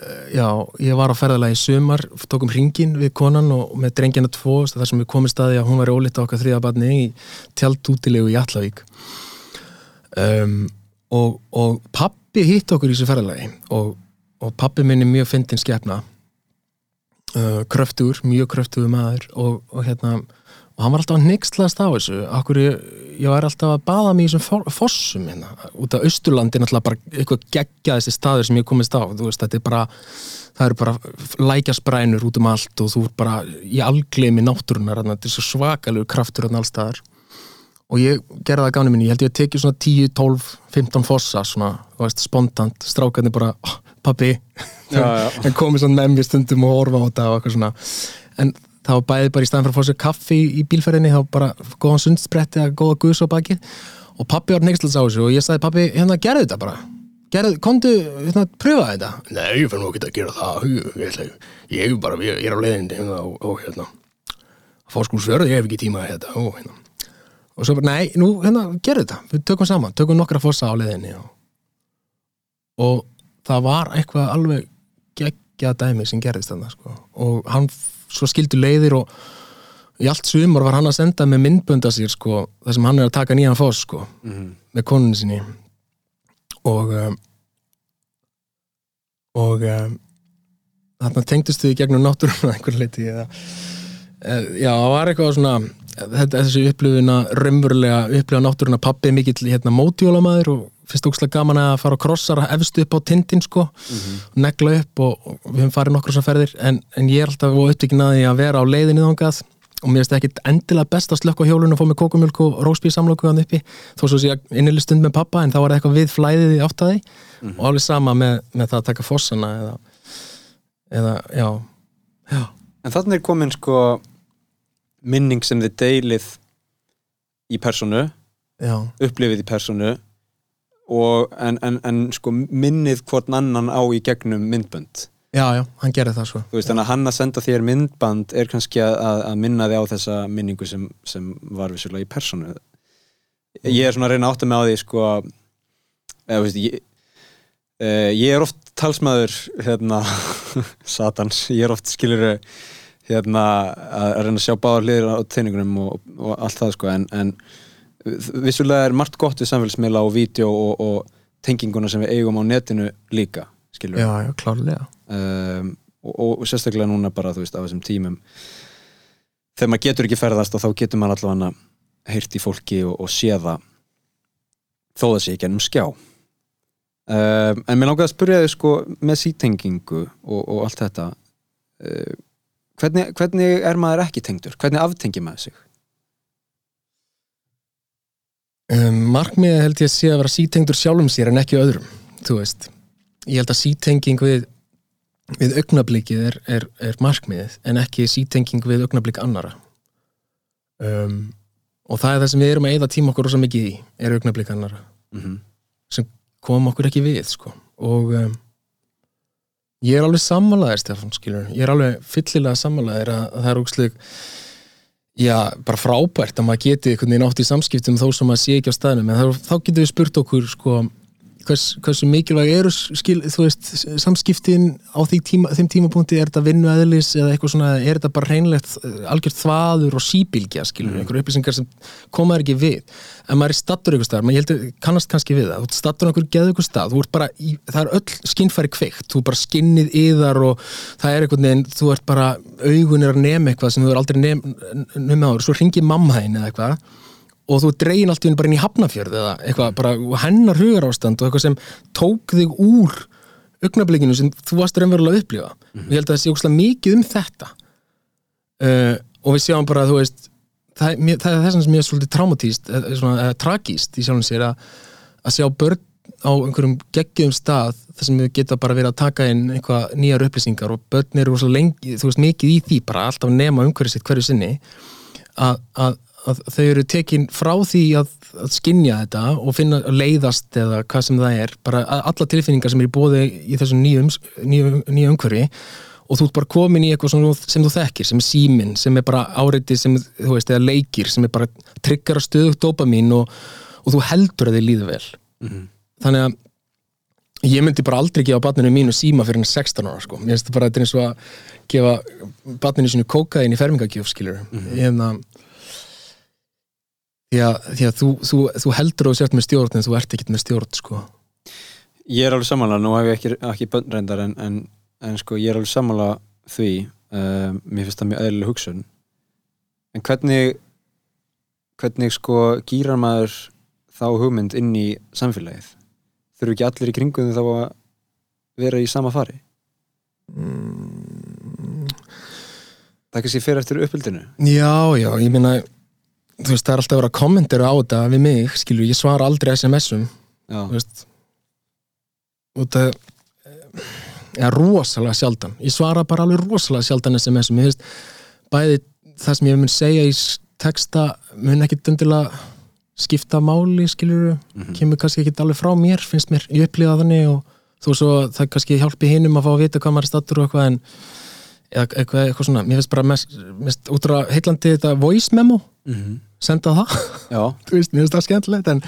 eh, já, ég var á ferðalagi í sumar tókum hringin við konan og með drengjana tvo þar sem við komum staði að hún var ólitt á okkar þriðabarni í tjaldútilegu í Allavík um, og, og pappi hitt okkur í þessu ferðalagi og, og pappi minni mjög fyndin skepna. Uh, kröftugur, mjög kröftugur maður og, og hérna og hann var alltaf að nextlast á þessu. Okkur ég, var alltaf að baða mig í þessum fossum hérna, út af Austurlandi náttúrulega bara eitthvað geggjaðist staður sem ég komist á, þú veist, þetta er bara það eru bara lækjasbrænur út um allt og þú er bara í algleimi náttúrunar, þetta er svo svakalega kraftur þarna allstaðar og ég gerði það gáni minni, ég held ég að tekið svona 10, 12, 15 fossa svona, þú veist, spontant, strákarnir bara oh,
já. (laughs)
en komið svona með mér stundum og horfa á þetta og eitthvað svona. En var bæði bara í staðan fyrir að fá sér kaffi í, í bílferðinni, þá bara góðan sundspretti eða góða guðs á baki og pabbi var neykslega á þessu og ég sagði pabbi, hérna gerðu þetta bara. Gerðu, komdu, hérna, pröfa þetta. Nei, ég fyrir nú ekki að gera það. Ég, ég, ætla- ég bara, ég er á leiðindi hérna, og, og hérna. Fórskúlsverð, ég hef ekki tíma að þetta og hérna. Og svo bara, nei, nú, hérna, gerðu þetta. Við tökum saman, tökum nokkra fossa á leiðinni og, og það var eitthvað alveg geggja dæmi sem gerðist þarna sko. og hann svo skildu leiðir og í allt sumar var hann að senda með myndbönda sér sko, þar sem hann er að taka nýjan foss sko,
Mhm.
með konunni sinni og um, og um, þarna tengdust við í gegnum náttúruna einhver leiti eða, eð, já, það var eitthvað svona þetta, þessi upplifuna, raunverulega upplifa náttúruna, pappi mikill hérna, mótjólamæður og finnst ókslega gaman að fara og krossar efstu upp á tindin sko og negla upp og, og við höfum farið nokkur sem ferðir en, en ég er alltaf upptökin að því að vera á leiðinni þangað og mér finnst ekkit endilega best að slökka á hjólun og fá með kókumjölk og rósbí samloku hann uppi þó svo sé ég innileg stund með pappa en þá var það eitthvað við flæðið í áttaði og alveg sama með, með það að taka fossana eða, eða já, já.
En þannig er komin sko minning sem þið deilið í personu,
já,
upplifið í personu og en, en, en sko minnið hvort annan á í gegnum myndbönd.
Já, já, hann gerði það
þú veist, þannig að hann að senda þér myndband er kannski að, að- að minna þig á þessa minningu sem, sem var vissulega í personu ég er svona að reyna að átta mig á því sko eða, veist, ég, uh, ég er oft talsmaður hérna (laughs) satans, ég er oft skilur hérna að að reyna að sjá báðar hliðir á teiningunum og, og allt það sko en, en vissulega er margt gott við samfélagsmiðla og vídeo og, og tenginguna sem við eigum á netinu líka skilur
já, já, klárlega.
Um, og, og sérstaklega núna bara þú veist á þessum tímum. Þegar maður getur ekki ferðast og þá getur maður allavega heyrt í fólki og, og sé það þó það sé ekki ennum skjá. Um, en mér langaði að spyrja þig sko með sítengingu og, og allt þetta. Uh, hvernig, hvernig er maður ekki tengdur? Hvernig aftengir maður sig?
Um, markmiðið held ég að sé að vera sítengdur sjálfum sér en ekki öðrum þú veist, ég held að sítenging við, við augnablikið er, er, er markmiðið en ekki sítenging við augnablik annara um, og það er það sem við erum að eyða tíma okkur rosa mikið í, er augnablik annara
Mm -hmm.
sem kom okkur ekki við sko. og um, ég er alveg sammálaðir Stefán skilur, ég er alveg fyllilega sammálaðir að, að það er ógsleg já, bara frábært að maður geti einhvern veginn átt í samskiptum þó sem maður sé ekki á staðnum en þá, þá getum við spurt okkur sko, hvers, hversu mikilvæg eru skil, þú veist, samskiptin á tíma, þeim tímapunkti, er þetta vinnu eðlis eða eitthvað svona, er þetta bara reynlegt eh, algjört þvaður og síbílgja skilur, mm. einhverju upplýsingar sem komaður ekki við en maður er stattur einhver stað, maður heldur kannast kannski við það, þú ert stattur einhver geðu einhver stað, bara, í, það er öll skinnfæri kveikt, þú bara skinnið yðar og það er einhvern veginn, þú ert bara augunir að nefna eitthvað sem þú er aldrei nefna áður, og þú dregin allt í henni bara inn í hafnafjörð eða eitthvað, bara hennar hugar ástand og eitthvað sem tók þig úr augnablikinu sem þú varst raunverulega að upplifa mm -hmm. og ég held að það sé ósláð mikið um þetta uh, og við sjáum bara, þú veist það, mér, það er þess að mér er svolítið traumatíst eða tragíst í sjálfum sér að, að sjá börn á einhverjum geggjum stað þar sem við geta bara verið að taka inn einhvað nýjar upplýsingar og börn eru svo lengi, þú veist, mikið í því bara alltaf nema umhverfið sitt hverju sinni að, að, að þau eru tekin frá því að, að skinja þetta og finna leiðast eða hvað sem það er, bara alla tilfinningar sem er í bóði í þessum nýju umhverfi og þú ert bara komin í eitthvað sem sem þú þekkir, sem er síminn, sem er bara áreiti sem, þú veist, eða leikir, sem er bara tryggar að stöðu dopamin og, og þú heldur að þið líður vel mm -hmm. þannig að ég myndi bara aldrei gefa barninu mínu síma fyrir henni 16 ára, sko, ég veist bara þetta er eins og að gefa barninu sínu kókain í fermingagjöf, skiljur mm -hmm. ég hefna því að, því að þú, þú, þú heldur þú sért með stjórn en þú ert ekkit með stjórn, sko.
Ég er alveg samanlega, nú hef ég ekki, ekki bönnrendar en, en en sko ég er alveg sammála því uh, mér finnst það mjög eðlileg hugsun. En hvernig hvernig sko gýrar maður þá hugmynd inn í samfélagið? Þurfu ekki allir í kringum þá að vera í sama fari? Mm. það er kannski fyrir eftir uppbyldinu.
Já, já, ég minna þú veist það er alltaf að vera að kommentera á þetta við mig, skilju, ég svara aldrei SMS-um þú veist og það eða rosalega sjaldan ég svara bara alveg rosalega sjaldan SMS mér finnst bæði það sem ég mun segja í texta mun ekki döndilega skipta máli skiljuru, mm -hmm. kemur kannski ekki alveg frá mér, finnst mér, ég upplifa þannig og þú svo það kannski hjálpi hinnum að fá að vita hvað maður er stattur og eitthvað en eitthvað, eitthvað svona, mér finnst bara mest, mest útrá heitlandi þetta voice memo mm -hmm. Senda það. (laughs) Þú veist, mér finnst það skemmtilegt en,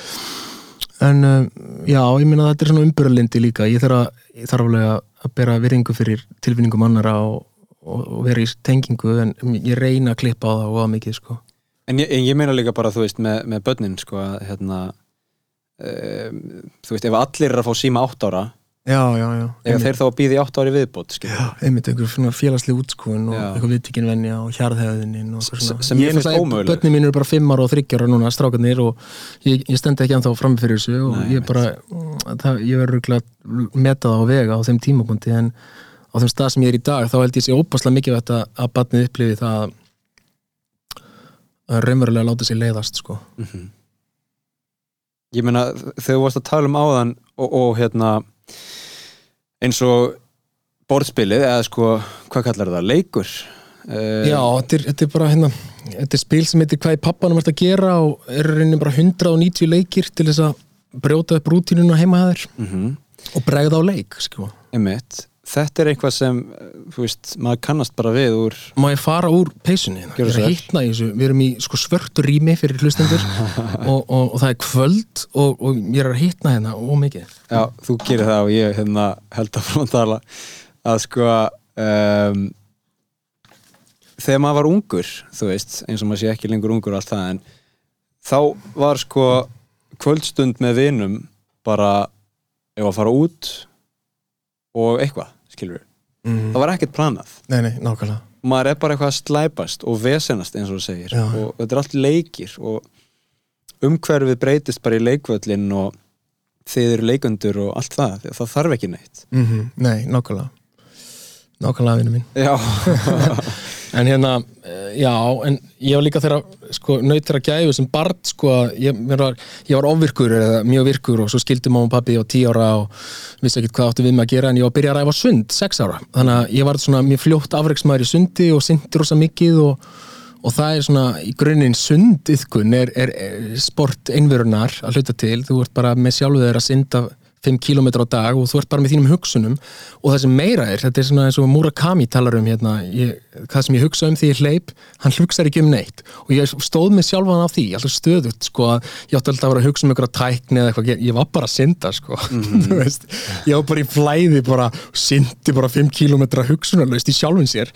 en uh, já, ég minna að þetta er svona umbyrlindi líka, ég þarf, að, ég þarf alveg að bera virðingu fyrir tilfinningum annara og, og, og vera í tengingu en ég reyna að klippa á það og að mikið sko.
En ég, en ég meina líka bara þú veist með, með börnin sko að hérna um, þú veist ef allir er að fá síma átt ára
já, já, já,
ef þeir þá að býði átt ári viðbót
skilur. Já, einmitt, einhver félagsleg útskúin og eitthvað viðtíkinvenja og hjarðhæðinin
sem ég finnst ómöguleg
Börnin mín eru bara 5 ára og 30 ára núna strákarnir og ég, ég stendi ekki anþá fram fyrir þessu og Nei, ég bara það, ég verður rúglega metað á vega á þeim tímapunkti en á þeim stað sem ég er í dag þá held ég sé óbáslega mikið að, að barnið upplifi það að raunverulega láta sér leiðast sko. Mm -hmm.
Ég meina þegar þú varst að tala um áðan og, og hérna eins og borðspilið eða sko, hvað kallar það, leikur
uh, Já, þetta er, þetta er bara hérna, þetta er spil sem heitir hvað er pappanum að gera og er rauninni bara 190 leikir til þess að brjóta upp rútínuna heimaðar mm -hmm. og bregða á leik sko.
Þetta er eitthvað sem veist, maður kannast bara við úr
Má ég fara úr peysunni? Þessu, við erum í sko, svörtu rými fyrir hlustendur (laughs) og, og, og það er kvöld og, og ég er að hittna hérna ómikið
Já, þú gerir það og ég hérna, held að frá að tala. Að sko um, þegar maður var ungur þú veist, eins og maður sé ekki lengur ungur og allt það en þá var sko kvöldstund með vinum bara ef að fara út og eitthvað, skilur mm. það var ekkert planað.
Nei, nei, nákvæmlega.
Maður er bara eitthvað að slæpast og vesenast eins og þú segir. Já. og þetta er allt leikir og umhverfið breytist bara í leikvöldin og þið eru leikundur og allt það. Það þarf ekki neitt.
Mm -hmm. Nei, nákvæmlega. Nákvæmlega vinnu mín
Já (laughs) (laughs)
En hérna, eh, já, en ég var líka þeirra, sko, nöyt þeirra gæfu sem barn, sko, ég var, ég var ofvirkur eða mjög virkur og svo skildi mamma og pappi á tí ára og vissi ekkert hvað áttu við með að gera en ég var að byrja að ræfa sund, sex ára. Þannig að ég var svona mjög fljótt afreiksmæður í sundi og syndi rosa mikið og, og það er svona, í grunninn sundiðkun er, er, er sport einverunar að hluta til, þú ert bara með sjálfuð þeirra að synda 5 km á dag og þú ert bara með þínum hugsunum. Og það sem meira er, þetta er svona eins og Murakami talar um hérna, ég, það sem ég hugsa um því ég hleyp, hann hugsaði ekki um neitt. Og ég stóð mig sjálfan á því, alltaf stöðut sko, ég átti alltaf að vera að hugsa um einhverja tækni eða eitthvað, ég, ég var bara að synda sko. (laughs) Mm -hmm. ég var bara í flæði bara, syndi bara 5 km hugsunarlaust í sjálfin sér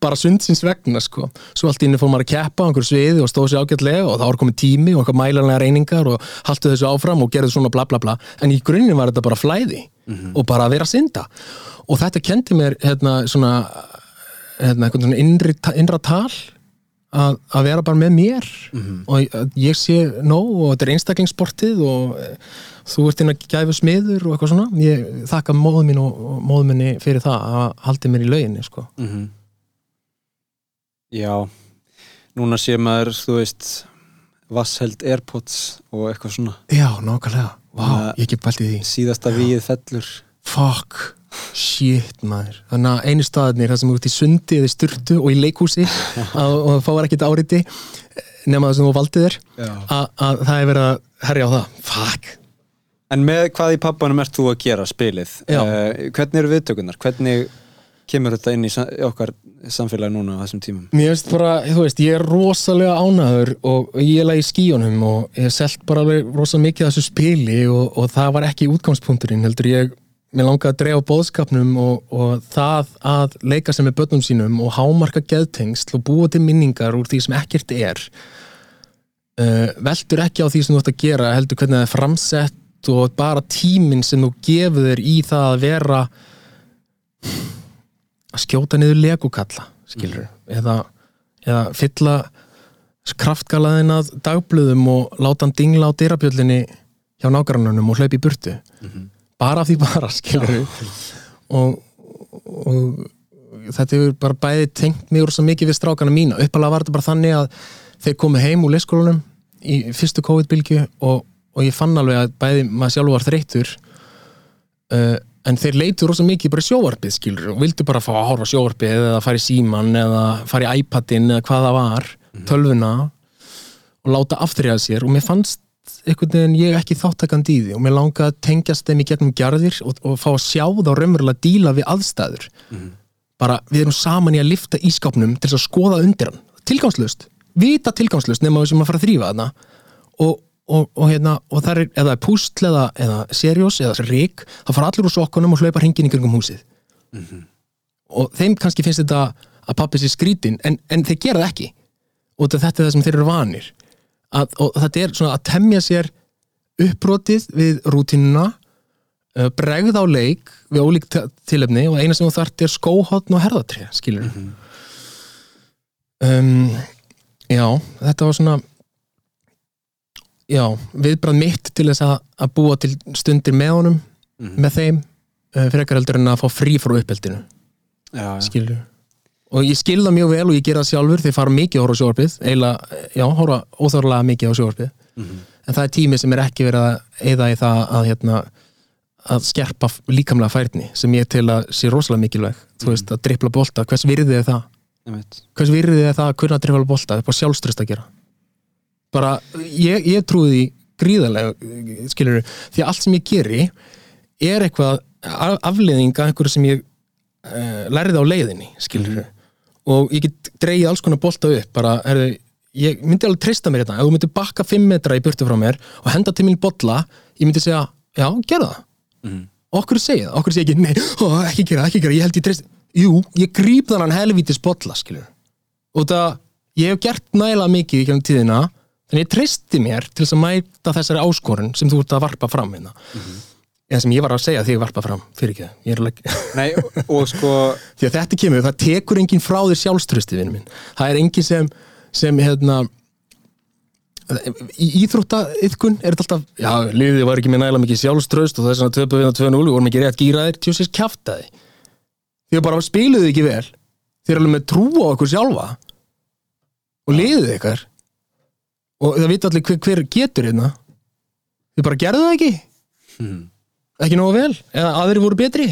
bara sundsins vegna sko svo allt ínni fór maður að keppa á einhverju sviði og stóð sér ágætlega og það var komið tími og eitthvað mælanlega reyningar og haltu þessu áfram og gerði svona bla bla bla en í grunninn var þetta bara flæði mm -hmm. og bara að vera að synda og þetta kendi mér hérna svona hérna svona innri, innra tal að, að vera bara með mér mm -hmm. og ég sé nóg og þetta er einstaklingssportið og e, þú ert inn að gæfa smiður og eitthvað svona ég þakka móðum mín og móðum minni fyrir það að haldi mér í lauginni sko mm -hmm.
Já, núna sé maður, þú veist, vassheld Airpods og eitthvað svona.
Já, nákvæmlega. Vá, wow, ég ekki bælt í því.
Síðasta víð fellur.
Fuck, shit maður. Þannig að einu staðinir, það sem er út í sundi eða styrtu og í leikhúsi (laughs) og það fáir ekkit áriti nema það sem þú valdið er, að það er verið að herja á það. Fuck.
En með hvað í pappanum ert þú að gera spilið? Uh, hvernig eru viðtökunar? Hvernig kemur þetta inn í okkar samfélagi núna á þessum tímum?
Mér veist bara, þú veist, ég er rosalega ánaður og ég er í skíunum og ég selgt bara rosalega mikið þessu spili og, og það var ekki útgangspunkturinn, heldur ég mér langaði að drefa bóðskapnum og, og það að leika sem er börnum sínum og hámarka geðtengst og búa til minningar úr því sem ekkert er uh, veldur ekki á því sem þú ætti að gera heldur hvernig það er framsett og bara tíminn sem þú gefur þér í það að vera að skjóta niður legukalla skilur, mm. eða, eða fylla kraftgalaðin að dagblöðum og láta hann dingla á dyrabjöllinni hjá nágrannunum og hlaupi í burtu mm -hmm. bara af því bara, skilur og, og þetta hefur bara bæði tengt mjög svo mikið við strákana mína, uppalega var þetta bara þannig að þeir komi heim úr leyskólunum í fyrstu COVID-bylgu og, og ég fann alveg að bæði maður sjálf var þreytur uh, en þeir leitur rosa mikið bara sjóarpið skilur og vildu bara fá að horfa sjóarpið eða fara í síman eða fara í iPadin eða hvað það var, mhm. tölvuna og láta aftriða sér. Og mér fannst einhvern veginn ég ekki þáttakand í því. Og mér langaði að tengjast þeim í gegnum gerðir og, og fá að sjá þá raunverulega díla við aðstæður. Mm. bara við erum saman í að lifta ískapnum til að skoða undir hann, tilgangslust vita tilgangslust nema við sem að fara að þrýfa þarna. Og og, og, hérna, og það er, eða pústl eða, eða serjós eða rík, þá fara allir úr sokkunum og hlaupa hringin í kringum húsið mm -hmm. og þeim kannski finnst þetta að pappi sé skrítin, en, en þeir gera það ekki og þetta er það sem þeir eru vanir að, og þetta er svona að temja sér uppbrotið við rútinuna uh, bregð á leik við ólík tilöfni og eina sem þú þart er skóhotn og herðatrið, skilur mm -hmm. um, já, þetta var svona já, viðbrað mitt til þess að, að búa til stundir með honum mm -hmm. með þeim uh, frekar heldur en að fá frí frá uppeldinu. Skilju og ég skilða mjög vel og ég gera það sjálfur þegar ég fara mikið að horfa á sjóarpið eiginlega, já, horfa óþórlega mikið á sjóarpið mm -hmm. en það er tími sem er ekki verið að eða í það að hérna, að skerpa líkamlega færni sem ég til að sé rosalega mikilvæg. Mm þú veist, að drippla bolta, hvers virðið er það? Hvers virðið er það að kunna drippla bolta það er bara sjálfströst að gera bara, ég, ég trúi því gríðarlega, skilur því að allt sem ég geri er eitthvað afleðinga, einhverju sem ég uh, lærði á leiðinni skilur mm. og ég get dreyið alls konar bolta upp, bara, herðu ég myndi alveg treysta mér þetta, ef þú myndi bakka 5 metra í burtu frá mér og henda til mín bolla ég myndi segja, já, gera það. Mm. okkur segja það, okkur segja ekki, nei ó, ekki gera, ekki gera, ég held ég treysta jú, ég grýp þannan helvítis bolla, skilur og það, ég hef gert næla mikið í tíðina Þannig ég tristi mér til þess að mæta þessari áskorun sem þú ert að varpa fram hérna. Mm -hmm. En sem ég var að segja því að varpa fram, fyrir ekki það. Like... (laughs)
Nei, og sko... (laughs)
Því að þetta kemur, það tekur enginn frá þér sjálfströsti, vinnum minn. Það er enginn sem, sem, hérna, í íþróttaiðkun er þetta alltaf, já, liðið var ekki með næla mikið sjálfströst og það er svona 2-2-2-0 og vorum ekki rétt gýraðir, tjósins kæftæði. Því að bara spiluðu ekki vel. Þið er alveg með trú á okkur sjálfa og liðið ykkar og það vita allir hver, hver getur hérna. Þið bara gerðu það ekki. Hmm. ekki nógu vel. Eða aðri voru betri.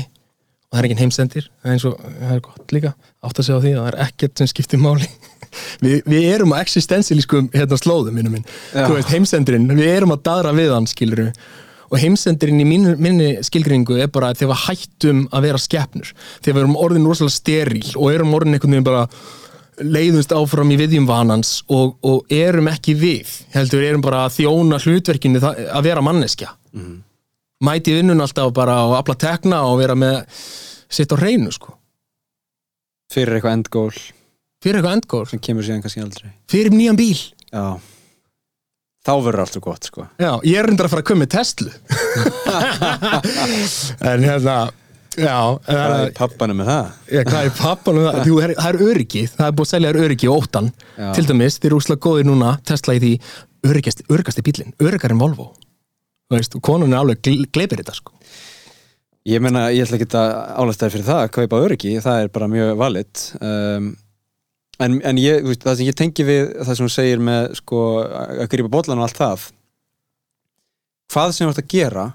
Og það er enginn heimsendir. Það er eins og, það er gott líka átt að segja á því að það er ekkert sem skiptir máli. (laughs) Vi, við erum á existensilískum hérna slóðum minn, þú veist heimsendurinn, við erum að dadra við hann skiluru og heimsendirinn í mínu, minni skilgringu er bara að þegar við hættum að vera skeppnur þegar við erum orðin rosalega steril og erum orðin einhvern veginn bara leiðumst áfram í viðjum vanans og, og erum ekki við heldur erum bara að þjóna hlutverkinu að vera manneskja. Mm. mæti vinnun alltaf bara og afla tekna og vera með sitt á hreinu sko.
Fyrir eitthvað endgól.
Fyrir eitthvað endgól.
Sem kemur síðan kannski aldrei.
Fyrir nýjan bíl.
Já. Þá verður allt svo gott sko.
Já, ég er reyndar að fara að koma með Tesla. (laughs) En hérna Já,
hvað er pappanum með það?
já, hvað er pappan um það? Jú, það er- öryggi, það er búið að selja þér öryggi og óttan
Já.
Til dæmis, þeir eru úslega góðir núna Tesla í því öryggasti, öryggasti bílinn, öryggar en Volvo og konun er alveg gl- gleipir þetta sko
Ég meina, ég ætla ekki að álæsta þér fyrir það að kaupa öryggi, það er bara mjög valid um, en, en ég, veist, það sem ég tengi við það sem þú segir með sko, að grípa bollan og allt það hvað sem þú gera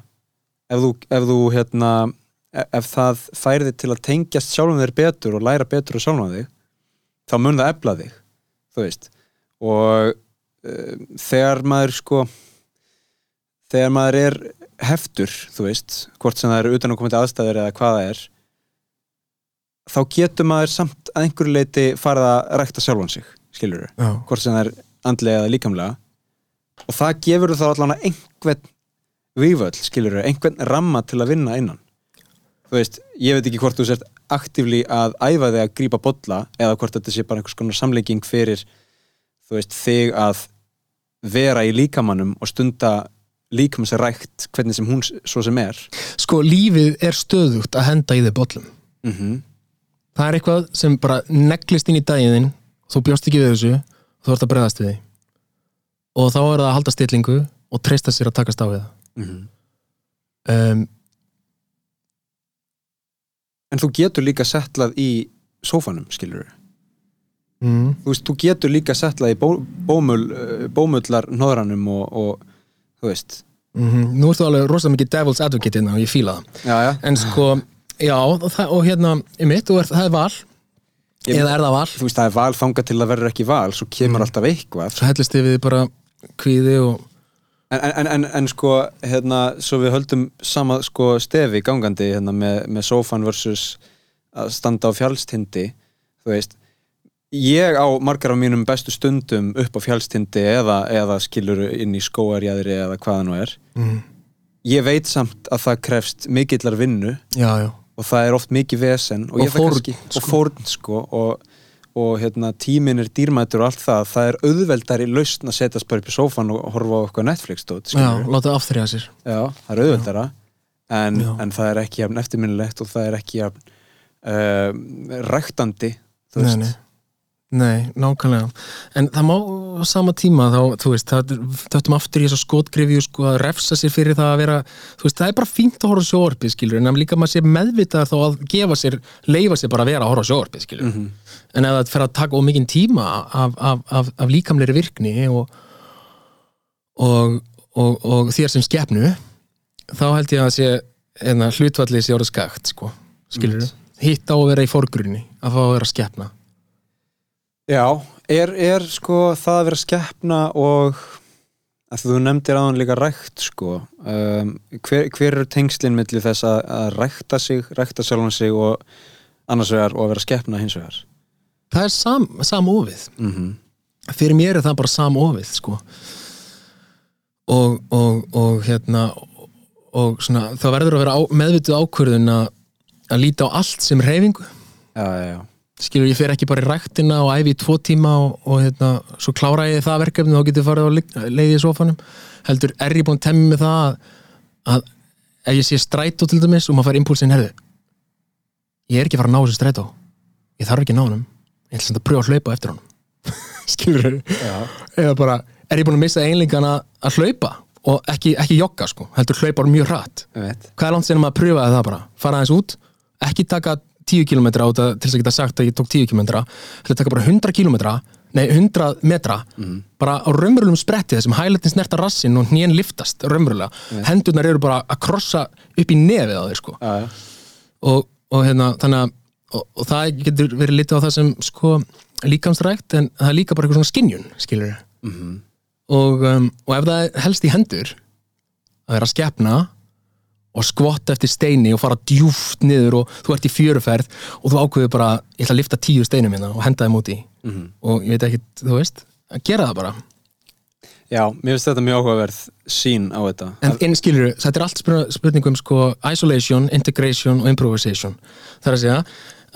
ef þú, ef þú það færði til að tengjast sjálfum þér betur og læra betur og sjálfum þig þá mun það efla þig þú veist. Og uh, þegar maður sko þegar maður er heftur, þú veist, hvort sem það eru utan að koma til aðstæður eða hvað það er þá getur maður samt að einhverju leiti farið að rækta sjálfan sig, skilur
Já,
hvort sem það er andlega eða líkamlega. Og það gefur þá allan að einhvern víföll, skilur einhvern ramma til að vinna innan þú veist, ég veit ekki hvort þú sért aktífli að æfa þig að grípa bolla eða hvort þetta sé bara einhvers konar samlenging fyrir þú veist, þig að vera í líkamannum og stunda líkamsrækt hvernig sem hún svo sem er.
Sko, lífið er stöðugt að henda í þau bollum.
Mm
Það er eitthvað sem bara neglist inn í daginn þú bjóst ekki við þessu þú ert að bregðast við því. Og þá er það að halda stillingu og treysta sér að takast á við það. Um,
en þú getur líka settlað í sófanum, skilur
mm,
þú veist, þú getur líka settlað í bó, bómul, uh, bómullar hnoðranum og, og þú veist.
Mm Nú ertu alveg rosalega mikið devil's advocate hérna og ég fíla það. En sko, já, og, það, og hérna mitt, og er, það er val.
Ég-
eða er það val?
Þú veist, það er val þangað til að verður ekki val svo kemur alltaf eitthvað.
Svo hellist þið við bara kvíði og
en, en, en, en sko, hérna svo við höldum sama sko stefi gangandi hérna með, með sófan versus að standa á fjálstindi þú veist. Ég á margar af mínum bestu stundum upp á fjálstindi eða, eða skilur inn í skóarjæðri eða hvað það nú er.
Mm,
ég veit samt að það krefst mikillar vinnu
já, já,
og það er oft mikið vesen og,
Og
það
fórn, sko.
sko og, og hérna, tíminn er dýrmætur og allt það, það er auðveldari lausn að setjast bara upp í sófan og horfa á eitthvað Netflix dót,
já, láta afþrjá sér.
Já, það er auðveldara en, en það er ekki eftirminnilegt og það er ekki uh, ræktandi þú veist
nei, nákvæmlega. En það má á sama tíma þá, þú veist, það þöttum aftur í þess að skotgrifju sko að refsa sér fyrir það að vera þú veist, það er bara fínt að horfa á sjóarpið skilur en líka maður sé meðvitað þá að gefa sér leifa sér bara að vera að horfa á sjóarpið skilur
Mhm.
en ef það fer að taka ómikinn tíma af, af, af, af líkamleiri virkni og og, og, og þér sem skepnu þá held ég að sé eða, hlutfallið sé orðið skakt sko, skilur hitt á að vera í forgrunni að fá að vera skepna
Já, er, er sko það að vera skeppna og þú nefndir aðan líka rækt sko um, hver, hver eru tengslinn milli þess að, að rækta sig, rækta sjálfan sig og annars vegar og að vera skeppna hins vegar?
Það er sam, samofið
mm -hmm.
fyrir mér er það bara samofið sko. Og, og, og hérna og svona, það verður að vera á, meðvituð ákvörðun að líta á allt sem reyfingu
Já, já, já
skilur ég fer ekki bara í ræktina og æfi í tvo tíma og, og hérna, svo klára ég það verkefni og þá getur farið á leiði í sofanum heldur er ég búin að temmi með það að, að ef ég sé strætó til dæmis og maður fær impulsin herðu ég er ekki fara að ná þessu strætó. Ég þarf ekki að ná honum. Ég ætla að pröfa að hlaupa eftir honum. (laughs) Skilur
Já,
eða bara er ég búin að missa einleikana að hlaupa? Og ekki, ekki jogga sko. Heldur hlaupa mjög hratt.
Ég
hvað er langt maður að pröfaði það bara? Fara aðeins út, ekki taka 10 km á þetta til þess að geta sagt að ég tók 10 km þetta taka bara 100 km nei 100 metra bara á raunverulegum spretti þessum hælættin snerta rassin og hnén liftast raunverulega. Hendurnar eru bara að krossa upp í nefið á þeir sko.
Já, já,
og, og hérna þannig að og, og það getur verið litið á það sem sko líkamsrækt en það er líka bara eitthvað svona skinjun skilur
Mhm.
og, um, og ef það helst í hendur að vera skepna og skvotta eftir steini og fara djúft niður og þú ert í fjöruferð og þú ákveður bara, ég ætla að lifta tíu steinum hérna og henda þeim út í.
Mhm.
og ég veit ekki, þú veist, að gera það bara.
Já, mér finnst þetta mjög áhugaverð sín á þetta.
En einn skilur, þetta er allt spurning- spurning um sko isolation, integration og improvisation. Það er að segja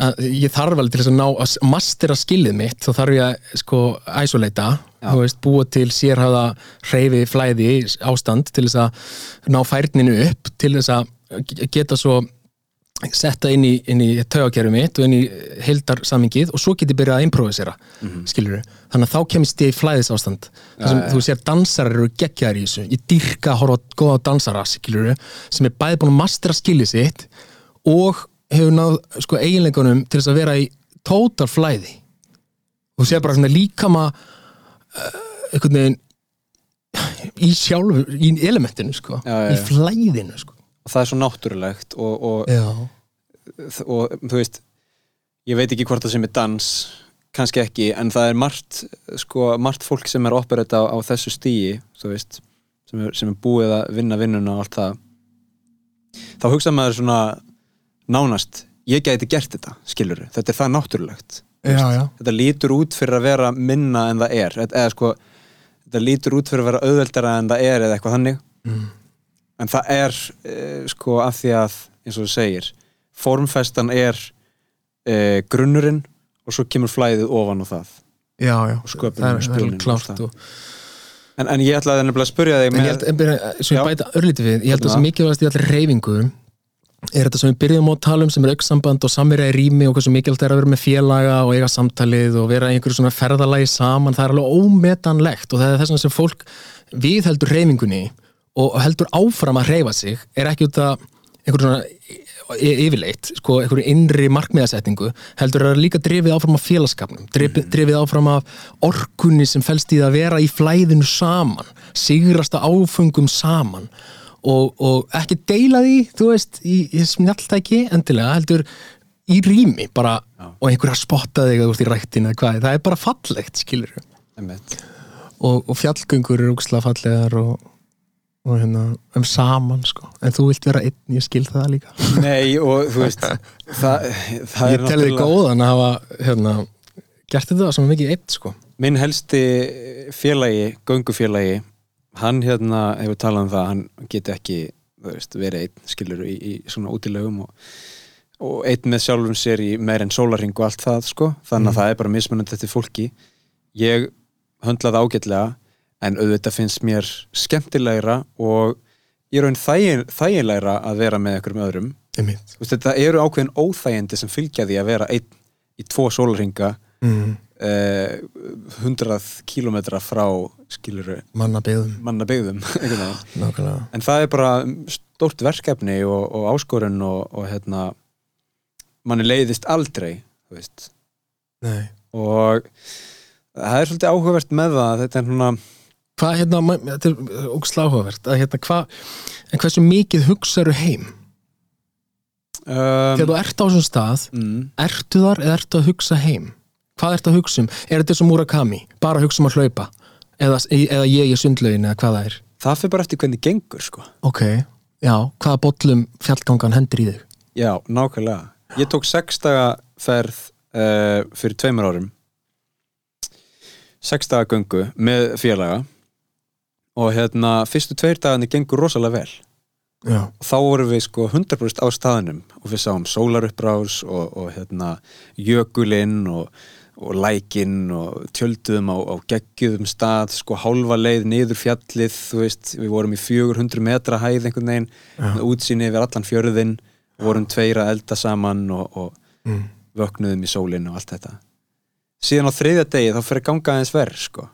að ég þarf alveg til þess að ná að mastera skillið mitt, þá þarf ég að sko isolata, þú veist, búa til sérhafa hreyfi flæði ástand til þess að ná færninu upp til þess að geta svo setta inn í, í taugakerfi mitt og inn í heildarsamingið og svo get ég byrjað að improvisera mm þannig að þá kemist ég í flæðis ástand þar sem
Ja,
þú sér dansarar eru geggjaðir í þessu. Ég dyrka að horfa góða dansara skilur, sem er bæði búin að mastera skilið sitt og hefur náð sko, eiginleikunum til þess að vera í tótal flæði þú sér bara svona líkama uh, einhvern veginn í sjálfu, í elementinu sko,
Já, já,
í
já.
flæðinu sko.
og það er svo náttúrulegt og, og, og þú veist ég veit ekki hvort það sem er dans kannski ekki, en það er margt sko, margt fólk sem er operetta á, á þessu stíi, þú veist sem er, sem er búið að vinna vinnuna og allt það þá hugsa maður svona nánast, ég gæti gert þetta skilur, þetta er það náttúrulegt
já, já.
þetta lítur út fyrir að vera minna en það er. Eða sko, þetta lítur út fyrir að vera auðveldara en það er eða eitthvað þannig.
Mm.
en það er eh, sko af því að, eins og þú segir formfestan er eh, grunnurinn og svo kemur flæðið ofan á það.
Já.
Og sköpunin
það
og og, en, en ég ætlaði nefnilega að spyrja þig
en ég held, en svo ég bæta örlítið við. Ég held að það sem mikilvægast í allir reyfingu er þetta sem við byrjum á að tala um sem er auksamband og samverja í rými og hversu mikilvægt er að vera með félaga og eiga samtalið og vera í einhverju svona ferðalagi saman það er alveg ómetanlegt og það er þess vegna sem fólk við heldur reyfingunni og heldur áfram að reyfa sig er ekki út að einhverju svona yfirleitt, sko, einhverju innri markmiðasetningu, heldur að líka drifið áfram af félagskapnum, drifið, drifið áfram af orkunni sem felst í að vera í flæðinu saman, sigrast að áfengum saman og, og ekki deila því, þú veist í, í snjalltæki endilega heldur í rými bara og einhver að spotta þig að þú ert í rættina eða hvað, það er bara fallegt, skilur og, og fjallgöngur eru úksla fallegar og, og hérna um saman sko, en þú vilt vera einn, ég skil það líka.
Nei, og þú veist (laughs) það, það
ég telli þið góðan að hafa hérna, gert þetta svo mikið einn sko.
Minn helsti félagi, göngufélagi hann hérna hefur talað um það hann geti ekki veist, verið einn skilur í, í svona útilegum og, og einn með sjálfum sér í meir en sólaring og allt það sko. Þannig að það er bara mismunandi eftir fólki. Ég höndla það ágætlega en auðvitað finnst mér skemmtilegra og ég raun þægin, þægilegra að vera með einhverjum öðrum.
Einmitt.
Þú veist, þetta eru ákveðin óþægindi sem fylgja því að vera einn í tvo sólaringa
mm,
eh, 100 kílómetra frá skiluru
manna byggðum,
manna en það er bara stórt verkefni og, og áskorun og, og hérna manni leiðist aldrei og það er svolítið áhugavert með það þetta er svona
hvað hérna, þetta er ógsláhugavert að hérna hvað, en hversu mikið hugsaðu heim, þegar
um,
þú ert á þessum stað
mm,
ertu þar eða ertu að hugsa heim hvað ertu að hugsa um, er þetta eins og Murakami? Bara að hugsa um að hlaupa? Eða, eða ég í sundlaugin eða hvað það er?
Það fyrir bara eftir hvernig gengur sko.
Ok, já, hvaða bollum fjallgangan hendur í þig?
Já, nákvæmlega. Ég tók sex daga ferð uh, fyrir tveimur árum. Sex daga göngu með félaga. Og hérna fyrstu tveir dagarnir gengur rosalega vel.
Já,
þá vorum við sko 100% á staðnum. Og við sáum sólarupprás og, og hérna jökulinn og, og lækinn og tjölduðum á, á geggjum stað sko hálfa leið niður fjallið þú veist, við vorum í 400 metra hæð einhvern veginn, með útsýni yfir allan fjörðinn, vorum tveir að elda saman og, og
mm.
vöknuðum í sólinn og allt þetta. Síðan á þriðja degi þá fyrir ganga aðeins verð sko.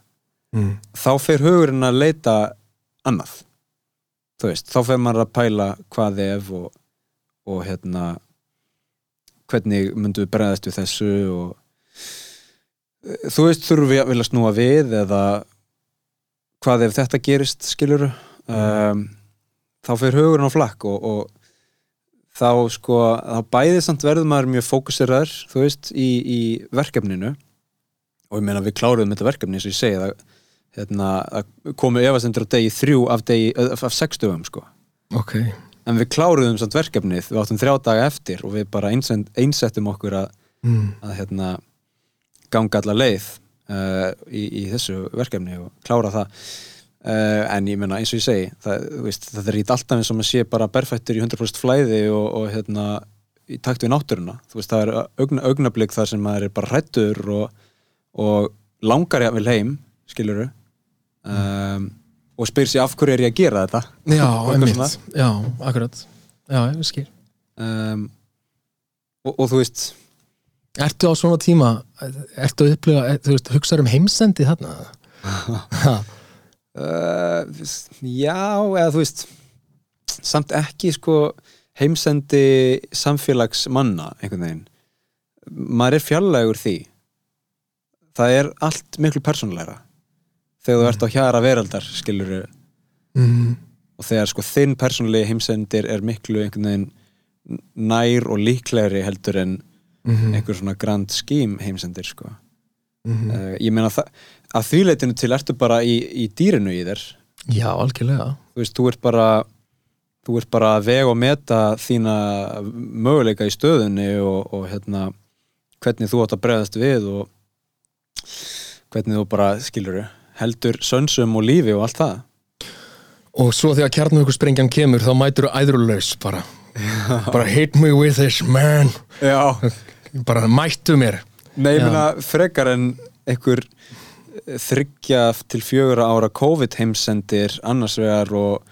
Mm.
þá fer hugurinn að leita annað þú veist, þá fer maður að pæla hvað ef og, og hérna hvernig myndum við bregðast við þessu og þú veist, þurfum við að vilja snúa við eða hvað ef þetta gerist skilur um, þá fer hugurinn á flakk og, og þá sko þá bæði samt verður maður mjög fókuseraður þú veist, í, í verkefninu og ég meina við kláruðum þetta verkefni eins og ég segi það hérna, komu efasendur á degi þrjú af, degi, af, af sex dögum sko.
ok,
en við kláruðum samt verkefnið við áttum þrjá daga eftir og við bara einsettum okkur að,
mm.
að hérna, ganga alla leið uh, í, í þessu verkefni og klára það. Uh, en ég menna eins og ég segi það, veist, það er ít alltaf eins og maður sé bara berfættur í 100% flæði og, og hérna, í takt við náttúruna. Veist, það er augna, augnablík þar sem maður er bara hrættur og, og langar ég að vil heim skiluru um, og spyr sér af hverju er ég að gera þetta?
Já, (laughs) einmitt. já, akkurat, já, ég skil.
Um, og, og þú veist
Ertu á svona tíma, ertu að upplifa, er, þú veist, hugsaður um heimsendi þarna?
Uh, já, eða þú veist samt ekki sko heimsendi samfélagsmanna einhvern veginn. Maður er fjarlægur því. Það er allt miklu persónulegra. Þegar þú ert á hjara veraldar skilur
mm,
og þegar sko þinn persónulegi heimsendir er miklu einhvern veginn nær og líklegri heldur en
mm,
einhver svona grand scheme heimsendir sko.
Mm,
uh, ég meina að því leitinu til ertu bara í, í dýrinu í þér.
Já, algjörlega.
Þú veist, þú ert bara þú ert bara að vega og meta þína möguleika í stöðunni og, og hérna hvernig þú átt að bregðast við og hvernig þú bara, skilur heldur sönsum og lífi og allt það.
Og svo þegar kjarnum sprengjan kemur þá mætur þú æðrulaus bara. (laughs) Bara hit me with this man.
Já,
bara mættu mér.
Nei, ég meina frekar en einhver þryggja til fjögur ára COVID heimsendir annars vegar og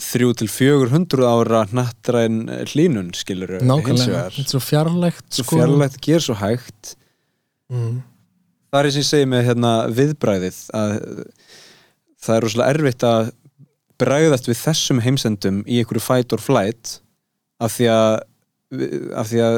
þrjú til fjögur hundruð ára nattræn hlínun, skilur
Nákvæmlega, þetta er svo fjarlægt
svo
sko.
fjarlægt, ger svo hægt.
Mm.
það er eins og ég segi með hérna, viðbræðið að það er rosalega erfitt að bræðast við þessum heimsendum í einhverju fight or flight af því að af því að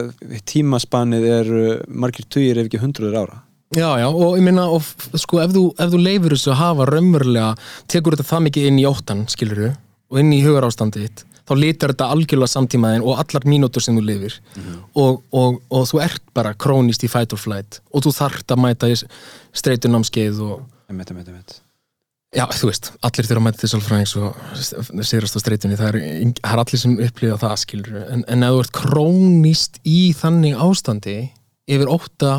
tímaspannið er margir tugir ef ekki hundruður ára.
Já, já, og ég minna, og sko, ef þú, ef þú leifur þessu að hafa raunverulega, tekur þetta það mikið inn í óttan, skilur þú, og inn í hugar ástandið þitt, þá litar þetta algjörlega samtímaðin og allar mínútur sem þú lifir. Og, og, og þú ert bara krónist í fight or flight og þú þarft að mæta í streytunámskeið og,
emitt, emitt, emitt
já, þú veist, allir þurfa að mæta til sálfræðings og sigrast á streytunni, það er, það er allir sem upplifa það, skilur en, en ef þú ert krónist í þannig ástandi yfir ótta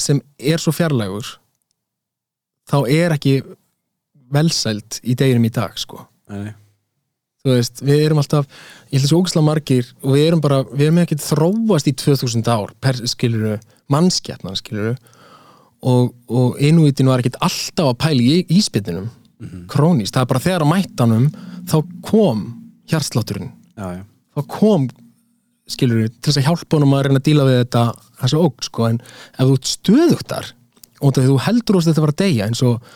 sem er svo fjarlægur þá er ekki velsælt í deginum í dag, sko.
Nei, nei.
þú veist, við erum alltaf ég held þessu ógislega margir og við erum bara, við erum ekki þróast í 2000 ár per, skiluru, mannskjarnan skiluru og, og innvítin var ekkit alltaf að pæla í íspytunum krónist, það er bara þegar að mættanum þá kom hjartslátturinn. Þá kom skiluru, til þess að hjálpa honum að reyna að díla við þetta þessu óg, sko, en ef þú ert stöðugtar og þegar þú heldur óst þetta var að deyja eins og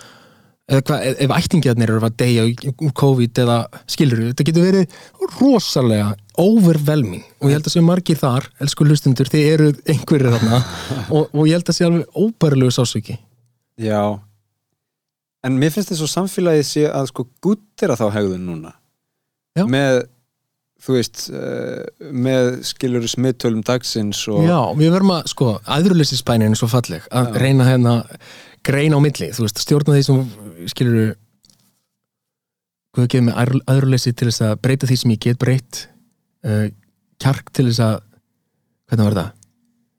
ef- ef ættingjarnir eru að deyja úr COVID eða skilur þetta getur verið rosalega overwhelming. Og ég held að séu margir þar elsku hlustundur, þið eru einhverjir þarna. (laughs) Og, og ég held að séu alveg óbærilegu sásöki
já. En mér finnst þess að samfélagið sé að sko guttera þá hegðun núna.
Já.
með þú veist uh, með skilur smittölum dagsins og
Já, við verum að, sko, aðruleysispænin er svo falleg að
Já.
reyna hérna greina á milli, þú veist, stjórna því sem skilur Guð gefið mig aðruleysi til þess að breyta því sem ég get breytt uh, kjark til þess að hvernig var það?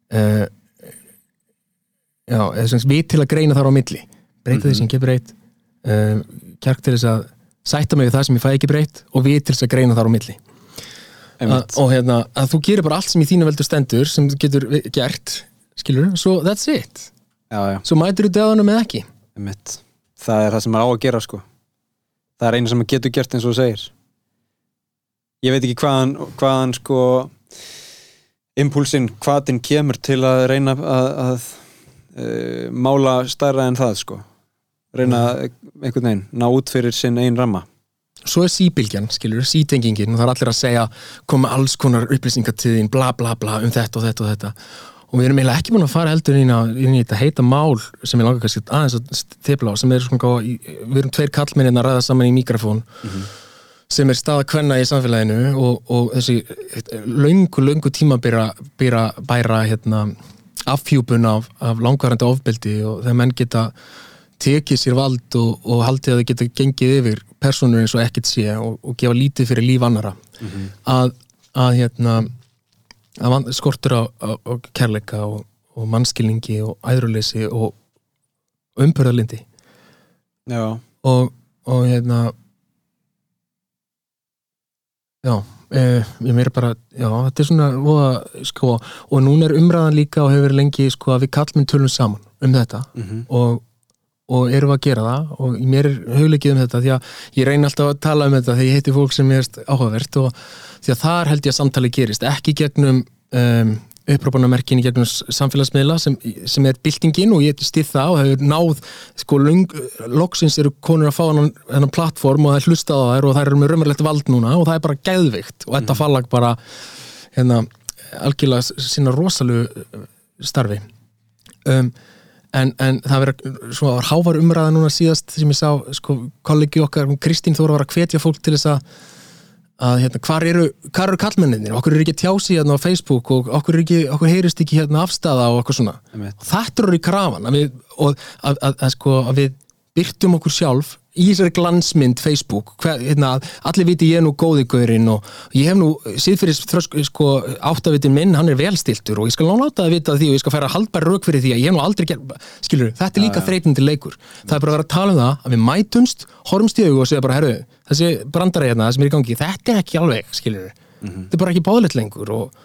Uh, já, eða sem vit til að greina þar á milli. Breyta því sem ég get breytt. Uh, kjark til þess að sætta mig við það sem ég fæ ekki breytt og vit til þess að greina þar á milli. Að, og hérna, að þú gerir bara allt sem í þínu veldur stendur sem þú getur gert skilur, svo that's it.
Já, já,
svo mætur þú döðanum eða ekki.
Einmitt. það er það sem maður á að gera sko. Það er einu sem getur gert eins og þú segir ég veit ekki hvaðan hvaðan sko impulsinn, hvaðin kemur til að reyna að, að uh, mála stærra en það sko. Reyna að einhvern veginn ná út fyrir sinn einn ramma.
Svo er síbylgjan, skilur, sítengingin og það er allir að segja, koma alls konar upplýsingar til þín, bla bla bla um þetta og þetta og þetta. Og við erum eiginlega ekki búin að fara heldur inn, að, inn í þetta heita mál sem ég langar kannski aðeins að stefla á sem er svona, góð, við erum tveir kallmennir að ræða saman í mikrofón sem er staða kvenna í samfélaginu og, og þessi löngu, löngu tíma bæra, hérna, afhjúpun af, af langvarandi ofbeldi og þegar menn geta tekið sér vald og, og haldið að það geta gengið yfir personur eins og ekkert sé og, og gefa lítið fyrir líf annara að, að hérna að skortur á, á, á kærleika og, og mannskilningi og æðruleysi og umbörðalindi
já,
og, og hérna já eh, ég meira bara, já, þetta er svona voða, sko, og núna er umræðan líka og hefur verið lengi, sko, að við kallmenn tölum saman um þetta
mhm,
og, og erum að gera það og mér er hugleikið um þetta því að ég reyni alltaf að tala um þetta þegar ég heiti fólk sem er áhugavert og því að þar held ég að samtali gerist ekki gegnum um, upprópunamerkin í gegnum samfélagsmiðla sem, sem er byltingin og ég stið það og hefur náð sko löng, loksins eru konur að fá hennan, plattform og það er hlustað á þær og þær eru með raunverulegt vald núna og það er bara gæðvikt og þetta fallag bara hérna, algjörlega sína rosalegu starfi. Um, en, en það verður hávar umræða núna síðast sem ég sá, sko, kollegi okkar Kristín Þóra var að hvetja fólk til þess að að hérna, hvar eru, eru kallmenninir okkur er ekki tjási hérna á Facebook og okkur, ekki, okkur heyrist ekki hérna afstæða og okkur svona. Þetta eru í krafan að við, og að, að, að, sko, að við byrtum okkur sjálf í þessari glansmynd Facebook. Hver, hérna, allir viti ég er nú góði gaurinn og ég hef nú síðfyrir sko, áttavitin minn, hann er velstiltur og ég skal láta það vita því og ég skal færa haldbær rauk fyrir því að ég hef nú aldrei gerð skilur, þetta er líka þreytandi leikur. Það er bara að vera að tala um það að við mætumst horfumst í augu og segja bara, herru, þessi brandari hérna sem er í gangi, þetta er ekki alveg skilur, þetta er bara ekki báðlegt lengur og,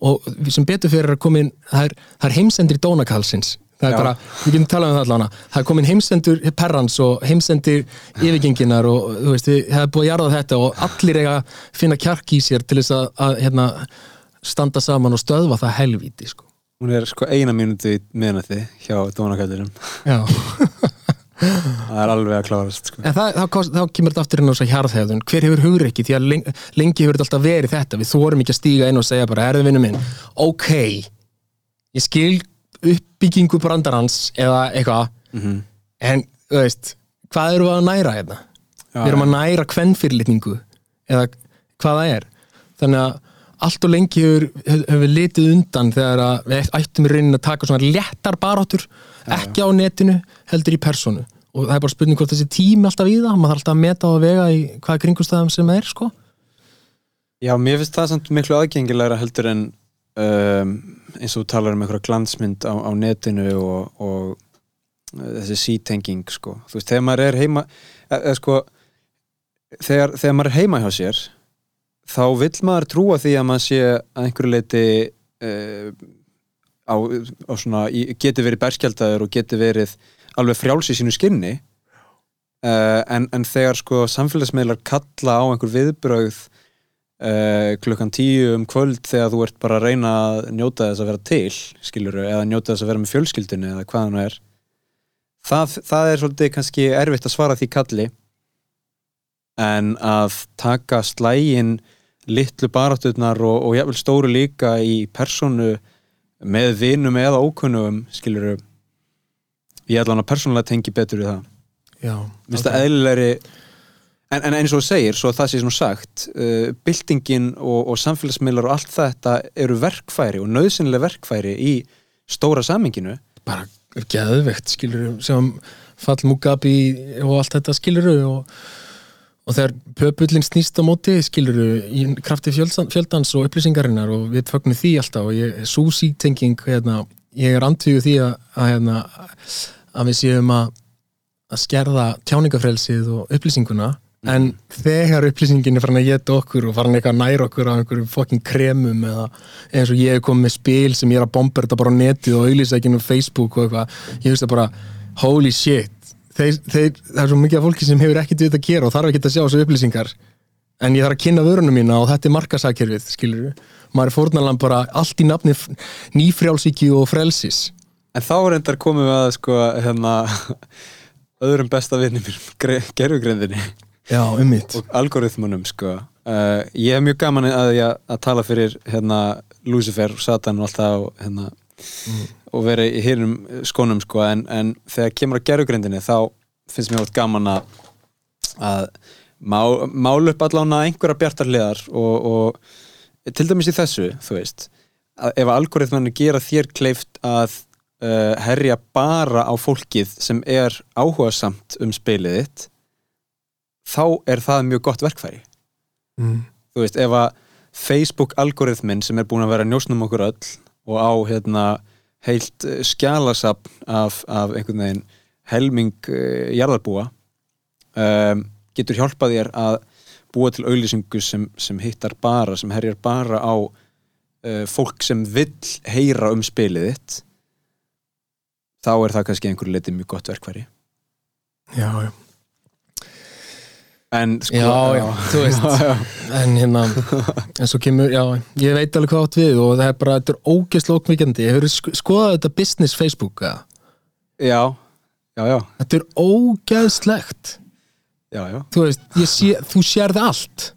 og sem betur fyrir að komin það er, er heimsendir dónakalsins það er
Já.
bara, við getum talað um það allan það er komin heimsendur perrans og heimsendir yfirgenginar og þú veist, þið- það er búið að jarða þetta og allir eiga að finna kjark í sér til þess að, að hérna, standa saman og stöðva það helvíti sko.
hún er sko eina mínúti í miðnætti hjá dónakallinum
Já. (laughs)
það er alveg að klárast sko.
En það, þá, kost, þá kemur þetta aftur inn á þess að hjarðhefðun hver hefur hugreiki, því að lengi, lengi hefur þetta alltaf verið þetta, við þórum ekki að stíga inn og segja bara, erðu vinnu minn, ok ég skil uppbyggingu brandarans eða eitthvað
Mhm.
en, þú veist hvað eru við að næra hérna?
Já,
við erum að næra kvennfyrirlitningu eða hvað það er þannig að allt og lengi hefur, hefur við litið undan þegar við ættum í rauninni að taka svona léttar baróttur ekki á netinu, heldur í personu og það er bara spurning hvort þessi tími alltaf í það maður þarf alltaf að meta að vega í hvaða kringustæðum sem það er sko.
Já, mér finnst það samt miklu aðgengilegra heldur en um, eins og þú talar um einhverja glansmynd á, á netinu og, og uh, þessi sítenging sko. þú veist, þegar maður er heima eða sko þegar, þegar maður er heima hjá sér þá vill maður trúa því að maður sé að einhverju leiti uh, á, á svona, geti verið berskjaldaður og geti verið alveg frjáls í sínu skinni. Uh, en, en þegar sko samfélagsmiðlar kalla á einhver viðbrögð uh, klukkan tíu um kvöld þegar þú ert bara að reyna að njóta þess að vera til skiluru, eða njóta þess að vera með fjölskyldunni eða hvað hann er það, það er svolítið kannski erfitt að svara því kalli en að taka slægin litlu barátturnar og, og jafnvel stóru líka í personu með vinum eða ókunnugum skiluru ég hann að persónulega tengi betur við það.
Já,
Mér finnst það eðlilegri en, en eins og þú segir, svo að það sé svona sagt uh, byltingin og, og samfélagsmiðlar og allt þetta eru verkfæri og nöðsynlega verkfæri í stóra saminginu
bara geðvegt skilur sem fall Mugabe og allt þetta skilur og, og þegar pöpullin snýst á móti skilur í krafti fjöldan, fjöldans og upplýsingarinnar og við fögnum því alltaf og svo síktenging hérna, ég er andvíðu því að, að, hérna, að við séum að að skerða tjáningafrelsið og upplýsinguna. En þegar upplýsingin er farin að geta okkur og farin eitthvað nær okkur á einhverjum fokkin kremum eða eins og ég er komið með spil sem ég er að bomberta bara á netið og auðlýsa ekki um Facebook og eitthvað, ég veist það bara holy shit, þeir, þeir, það er svo mikið af fólki sem hefur ekkert við þetta að gera og þarf ekki að sjá þessu upplýsingar. En ég þarf að kynna vörunum mína og þetta er markasakkerfið skilur við, maður er fórnalan bara allt í nafni nýfrjálsíki og frelsis.
En þá er endar komið við að sko hérna (laughs) öðrum besta vinni mér gerfugrindinni
Já, um mitt
og algoritmunum sko. Uh, ég hef mjög gaman að, að, að tala fyrir hérna Lucifer og Satan og allt það hérna og vera í hinnum skónum sko en, en þegar kemur að gerfugrindinni þá finnst mér átt gaman að að má, mála upp allána einhverja bjartar hliðar og, og til dæmis í þessu, þú veist að ef algoritmanir gera þér kleift að uh, herja bara á fólkið sem er áhugasamt um spilið þitt þá er það mjög gott verkfæri
mm.
þú veist, ef að Facebook algoritmin sem er búin að vera njósnum okkur öll og á hérna heilt eh, skjalasapn af, af einhvern veginn helming uh, jarðarbúa um, getur hjálpað þér að búa til auðlýsingu sem, sem hittar bara, sem herjar bara á uh, fólk sem vill heyra um spilið þitt þá er það kannski einhverju leiti mjög gott verkfæri.
Já, já
en sko
Já, já, þú veist. (laughs)
já, já.
En hérna, en svo kemur, já, ég veit alveg hvað átt við og það er bara, þetta er ógeðslega ókvíkjandi. Hefur sk skoðað þetta business Facebook, eða?
já, já, já,
Þetta er ógeðslegt.
já, já,
Þú veist, ég sé, þú sérð allt.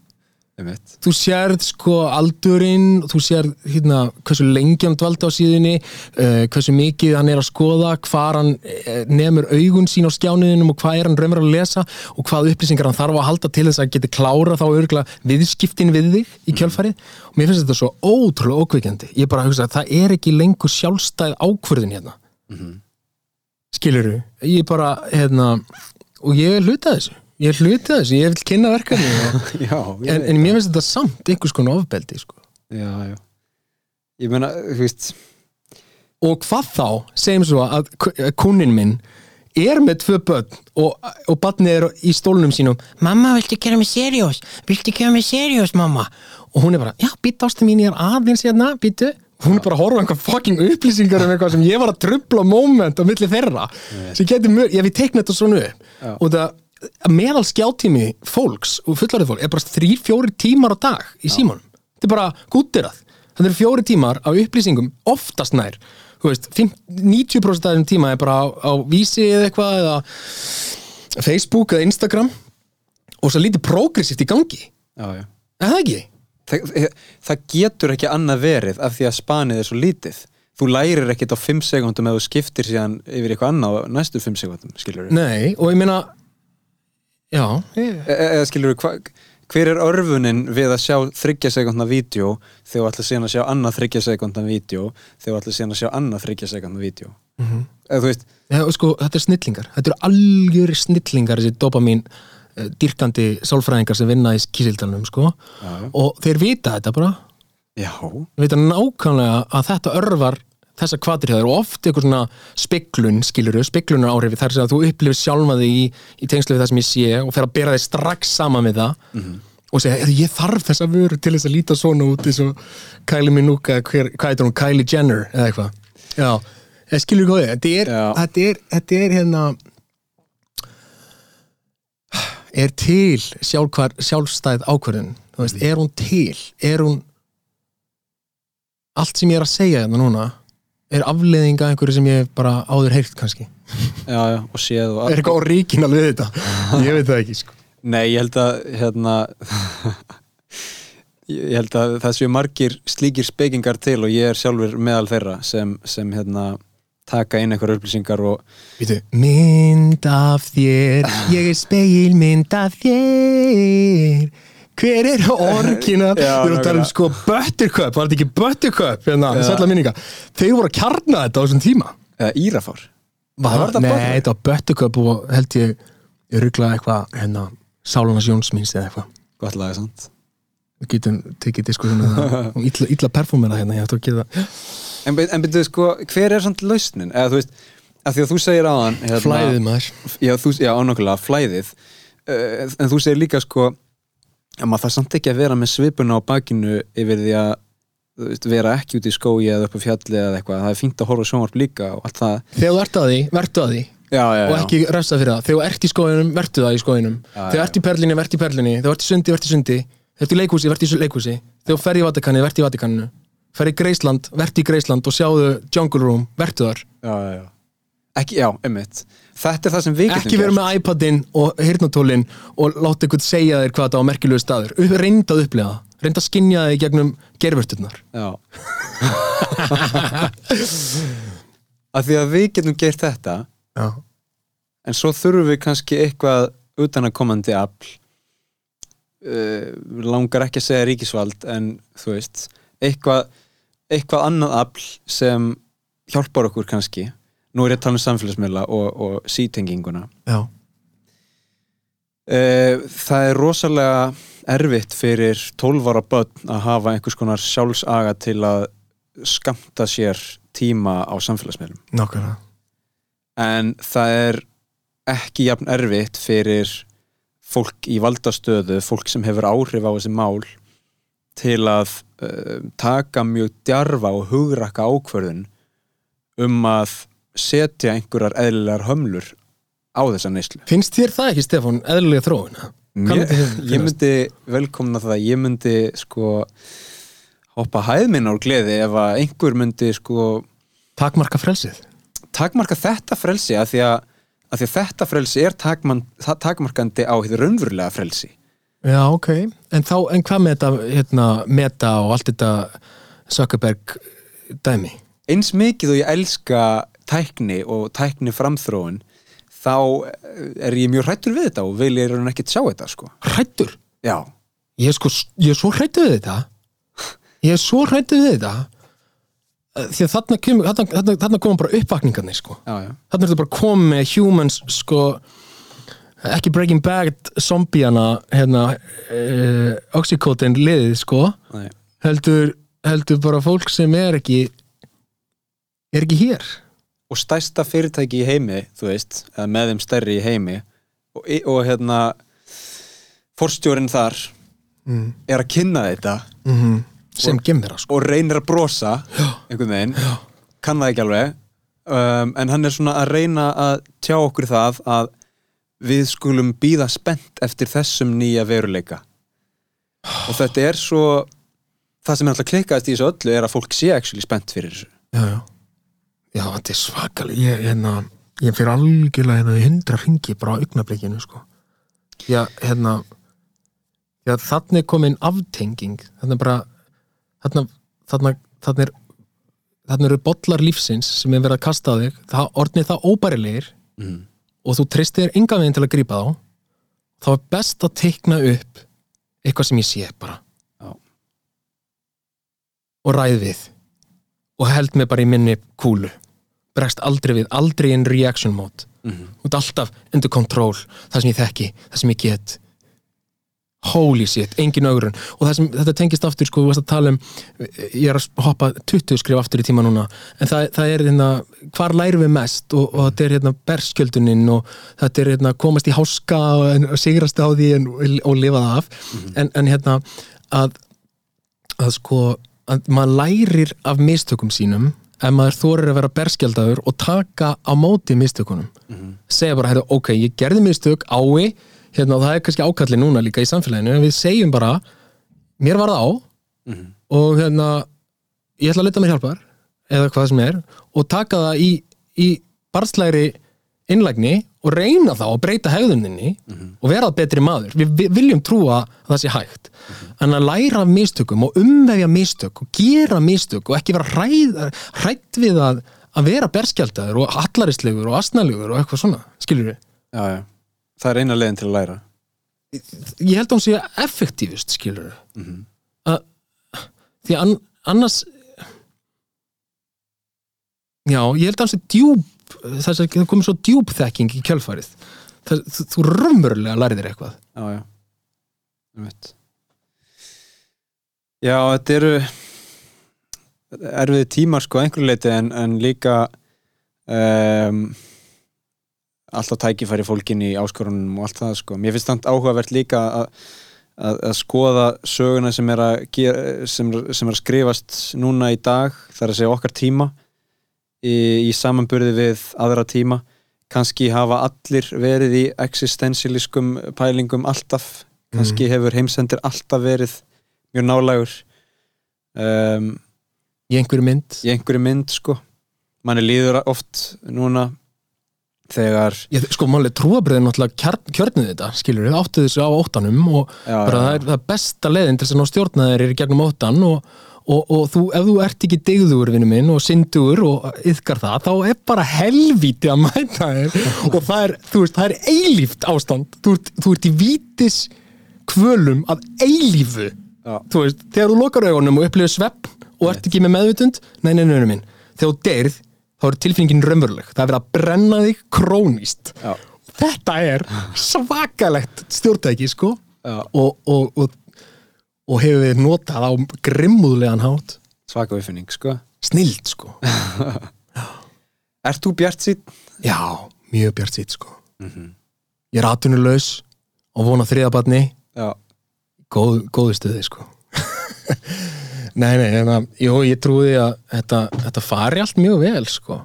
Einmitt
Þú sérð sko aldurinn, þú sérð hérna hversu lengi hann dvaldi á síðunni, uh, hversu mikið hann er að skoða, hvar hann eh, nemur augun sín á skjániðinum og hvað er hann raumur að lesa og hvað upplýsingar hann þarf að halda til þess að geti klára þá örgulega viðskiptin við þig í kjölfarið og mér finnst þetta svo ótrúlega ókveikjandi. Ég bara hugsa að það er ekki lengur sjálfstæð ákvörðin hérna. Skilurðu? Ég bara, hérna, og ég er hlutað þessu. Ég er hlutað þessu, ég vil kynna verkefni (laughs) en, en mér finnst þetta samt einhvers konar ofbeldi sko.
Já, já. Ég meina, þú veist,
og hvað þá, segjum svo að kunin minn er með tvö börn og, og barnið er í stólunum sínum. Mamma, viltu gera mig seriós viltu gera mig seriós, mamma? Og hún er bara, já, býta ástu mín, ég er aðeins hérna, býtu hún er bara að horfa á einhver fucking upplýsingar um eitthvað sem ég var að trubla moment á milli þeirra. Sem getur mjög, ég við teikna þetta svona upp. Og það meðal skjáttími fólks og fullarið fólk er bara þrý, fjóri tímar á dag í símanum, þetta er bara gúttirað það eru fjóri tímar á upplýsingum oftast nær, þú veist 5 90% af þessum tíma er bara á, á vísi eða eitthvað eða Facebook eða Instagram og svo lítið progressivt í gangi
já, já.
er það ekki?
Það, það getur ekki annað verið af því að spanið er svo lítið. Þú lærir ekkit á 5 sekundum ef þú skiptir síðan yfir eitthvað annað á næstu 5 sekundum, skilur við.
Nei, og ég meina já, ég,
Eða skilur við, hver er örfunin við að sjá 30 sekundna vídeo þegar þú ætlar síðan að sjá annað 30 sekundna vídeo þegar þú ætlar síðan að sjá annað 30 sekundna vídeo.
Mhm.
Eða þú veist,
Já, og sko, þetta er snillingar þetta eru algjöri snillingar þessi dopamin uh, dýrkandi sálfræðingar sem vinna í kísildalunum sko. og þeir vita þetta bara
Já,
þeir vita nákvæmlega að þetta örvar þessa kvatir þér og oft eitthvað svona speklun, skiluru, speklunar áhrifi þar sem þú upplifir sjálfa þig í, í tengslu við það sem ég sé og fer að bera þig strax saman við það og segja, "Heyrðu, ég þarf þessa vöru til þess að líta svona út eins og Kylie Minogue hver, hvað heitir hún, Kylie Jenner eða eitthvað. Já, skilur hvað þið, þetta er, þetta er hérna er til sjálfhvar, sjálfstæð ákvörðun þú veist, er hún til? Er hún allt sem ég er að segja hérna núna er afleiðinga einhverju sem ég hef bara áður heyrt kannski?
Já, já, og séð og
er eitthvað orginal við þetta? (laughs) Ég veit það ekki sko.
Nei, ég held að hérna (laughs) ég held að það séu margir slíkir spekingar til og ég er sjálfur meðal þeirra sem, sem hérna taka inn einhverjar upplýsingar og
Vítu, mynd af þér. Ég er speil mynd af þér hver er orginal? (laughs) Við erum að tala um sko Buttercup, var þetta ekki Buttercup? Hérna, sætla minninga. Þeir voru að kjarna þetta á þessum tíma.
Eða írafár.
Nei, þetta var Buttercup og held ég ég rugglaði eitthvað hérna, Sálunas Jónsmins eða eitthvað.
Gott laga sant
við getum tekið diskussinu (laughs) og illa, illa perfúmera hérna ég ætti að gera
en, en byrjuðu sko, hver er samt lausnin? Eða þú veist, af því að þú segir hann hérna,
flæðið maður.
Já, þú, já, ánokkulega, flæðið. Uh, en þú segir líka sko að maður það samt ekki að vera með svipuna á bakinu yfir því að veist, vera ekki út í skói eða upp á fjalli eða eitthvað, það er fínt að horfa sjónvarp líka og allt það.
Þegar þú ert að því, vertu að því.
Já, já,
og ekki refsa fyrir það, þegar þú ert í skóinum vertu það í skóinum, þegar þú ert í perlinni vertu í perlinni, þegar þú ert í sundi, vertu í sundi. Þegar þú ert í leikhúsi, vertu í leikhúsi. Þegar þú fer í Vatikanið, vertu í Vatikaninu. Fer í Greisland, vertu í Greisland og sjáðu Jungle Room, vertu þar.
Já, já, já. ekki, já, einmitt þetta er það sem við getum
ekki vera með iPadinn og hirnatólinn og láta einhvern segja þér hvað þetta á merkilegu staður. Reynda að upplega það, reynda að skinja þig gegnum gerfurturnar
já. Af því að við getum gert þetta
já,
en svo þurfum við kannski eitthvað utanakomandi afl. Uh, langar ekki að segja ríkisvald en þú veist eitthvað, eitthvað annað afl sem hjálpar okkur kannski nú er ég að tala um samfélagsmiðla og, og sítenginguna.
Já,
Eh, það er rosalega erfitt fyrir 12 ára börn að hafa einhvers konar sjálfsaga til að skamta sér tíma á samfélagsmiðlum.
Nákvæmlega.
En það er ekki jafn erfitt fyrir fólk í valdastöðu, fólk sem hefur áhrif á þessi mál til að uh, taka mjög djarfa og hugrakka ákvörðun um að setja einhverjar eðlilegar hömlur á þessa neyslu.
Finnst þér það ekki, Stefán, eðlilega þróun? Hvað
Mér, ég myndi velkomna það, ég myndi sko hoppa hæðminn á gleði ef að einhver myndi sko
Takmarka frelsið?
takmarka þetta frelsi að því að, að, því að þetta frelsi er takman, ta- takmarkandi á því raunverulega frelsi
Já, ok. En þá, en hvað með þetta, hérna, meta og allt þetta Zuckerberg dæmi?
eins mikið og ég elska tækni og tækni framþróun þá er ég mjög hrættur við þetta og vil ég raun ekkert sjá þetta sko
Hrættur?
já,
Ég er sko, ég er svo hrættur við þetta. Ég er svo hrættur við þetta. Eh, Því að þarna, kemur, þarna, þarna, þarna koma bara uppvakningarnir, sko.
já, já,
Þarna er þetta bara komið með humans, sko, ekki Breaking Bad zombiana, hérna, uh, oxycotin liðið, sko. Heldur, heldur bara fólk sem er ekki, er ekki hér.
Og stærsta fyrirtæki í heimi þú veist, eða með þeim stærri í heimi og, og hérna forstjórin þar
Mm.
er að kynna þetta
Mm Sem gemur það, sko.
og reynir að brosa einhvern veginn,
Já.
kann það ekki alveg um, en hann er svona að reyna að tjá okkur það að við skulum býða spennt eftir þessum nýja veruleika og þetta er svo það sem er alltaf klikkaðist í þessu öllu er að fólk sé actually spennt fyrir þessu
Já, já. Já, þetta er svakalega. Ég, hérna, ég fyrir algjörlega hérna hundra ringi bara á augnablikinu, sko. Já, hérna, já, þannig er komin aftenging. Þannig bara, þannig, þannig, þannig er, þannig eru bollar lífsins sem er verið að kasta þig, það orðnið það óbærilegir
mm.
og þú treystir enga veginn til að grípa þá, þá er best að teikna upp eitthvað sem ég sé bara.
Já.
Og ræð við og held mig bara í minni kúlu. Bregst aldrei við, aldrei in reaction mode.
Mm.
þú ert alltaf undir kontról það sem ég þekki, það sem ég get. Holy shit, engin augrun. Og sem, þetta tengist aftur sko, þú varst að tala um ég er að hoppa 20 skrif aftur í tíma núna en það, það er hérna, hvar lærum við mest? Og, og þetta er hérna berskjölduninn og þetta er hérna komast í háska og, og sigrast á því en, og lifa það af en, en hérna að, að sko að maður lærir af mistökum sínum ef maður þorir að vera berskjaldaður og taka á móti mistökunum segja bara, heyrðu, ok, ég gerði mistök ái, hérna, og það er kannski ákalli núna líka í samfélaginu, en við segjum bara mér var það á
Mhm.
og hérna ég ætla að leta mér hjálpar, eða hvað sem er og taka það í, í barnslegri innlægni og reyna þá að breyta hegðuninni og vera betri maður, við, við viljum trúa að það sé hægt, en að læra mistökum og umvefja mistök og gera mistök og ekki vera hrætt við að, að vera berskjaldaður og hallarislegur og asnalegur og eitthvað svona, skilur við
já, já. það er eina leiðin til að læra
ég held að hún sé effektífust skilur við
Mhm.
að því að an, annars já, ég held að hann sé djúb að það komið svo djúb þekking í kjölfarið. Það, þú, þú raunverulega lærið þér eitthvað.
Já, já. Já, þetta eru erfiði tímar sko einhverju leiti en, en líka um, alltaf tækifæri fólkin í áskorunum og allt það sko. Mér finnst það áhugavert líka að, að, að skoða söguna sem er að, gera, sem, sem er að skrifast núna í dag, það er að segja okkar tíma í, í samanburði við aðra tíma. Kannski hafa allir verið í existentialiskum pælingum alltaf. Kannski hefur heimsendir alltaf verið mjög nálægur. Um,
í einhverju mynd?
í einhverju mynd sko. Manni líður oft núna þegar
ég, sko máli trúabriðin náttúrulega kjörnið þetta skilur við, áttu þessu á óttanum og
já,
bara
já,
það er það besta leiðin til þess að ná stjórnaðir er gegnum óttan og, og, og þú, ef þú ert ekki degður vinnu minn og syndur og yðkar það, þá er bara helvíti að mæta þér. (laughs) Og það er, þú veist, það er eilíft ástand. Þú ert, þú ert í vítis kvölum að eilífu.
Já,
þú veist, þegar þú lokar augunum og upplifir svepp og ert ekki með meðvutund, nei, nei, nei, nei, minn þegar þú deyrð, þá er tilfinningin raunveruleg. Það er verið að brenna þig krónist
Já.
þetta er (laughs) svakalegt stjórntæki sko.
Já.
og, og, og, og hefur við notað á grimmúðlegan hátt?
Svaka uppfinning, sko.
Snild sko. (laughs)
Ert þú bjart sín?
já, mjög bjart sýtt sko ég er atvinnulegs og vona þriðabarni góð, góðu stuði sko. (laughs) Nei, nei, en að jú, ég trúi að þetta, þetta fari allt mjög vel sko.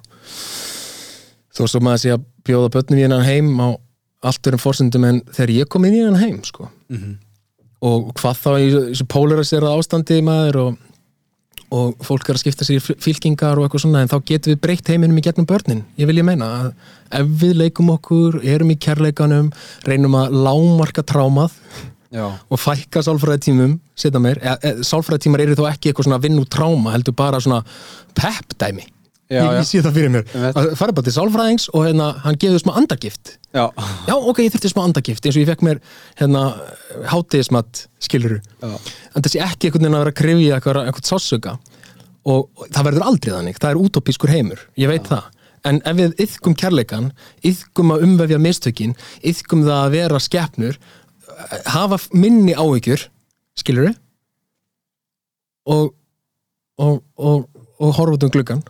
Þó svo maður sé að bjóða börnum í hennan heim á allt örum fórsendum en þegar ég kom inn í hennan heim sko og hvað þá í þessu polarisera ástandi maður og, og fólk er að skipta sér í fylkingar og eitthvað svona en þá getum við breytt heiminum í gegnum börnin. Ég vil ég meina að ef við leikum okkur erum í kærleikanum reynum að lámarka trámað
já,
og fækka sálfræðitímum setja mér, e, e, sálfræðitímar eru þó ekki eitthvað svona vinn úr tráma, heldur bara svona pepp dæmi
Já,
ég,
já.
ég sé það fyrir mér, að fara bara til sálfræðings og hérna, hann gefur smá andagift.
Já,
já, ok, ég þurfti smá andagift eins og ég fekk mér hérna, hátegismat skiluru,
já.
en þessi ekki einhvern veginn að vera að krifja eitthvað, eitthvað sásuga og, og það verður aldrei þannig það er útópískur heimur, ég veit það. En ef við yðkum kærleikan yðkum að umvefja mistökin yðkum það að vera skeppnur hafa minni áhyggjur skilur og og, og, og horfa út um gluggan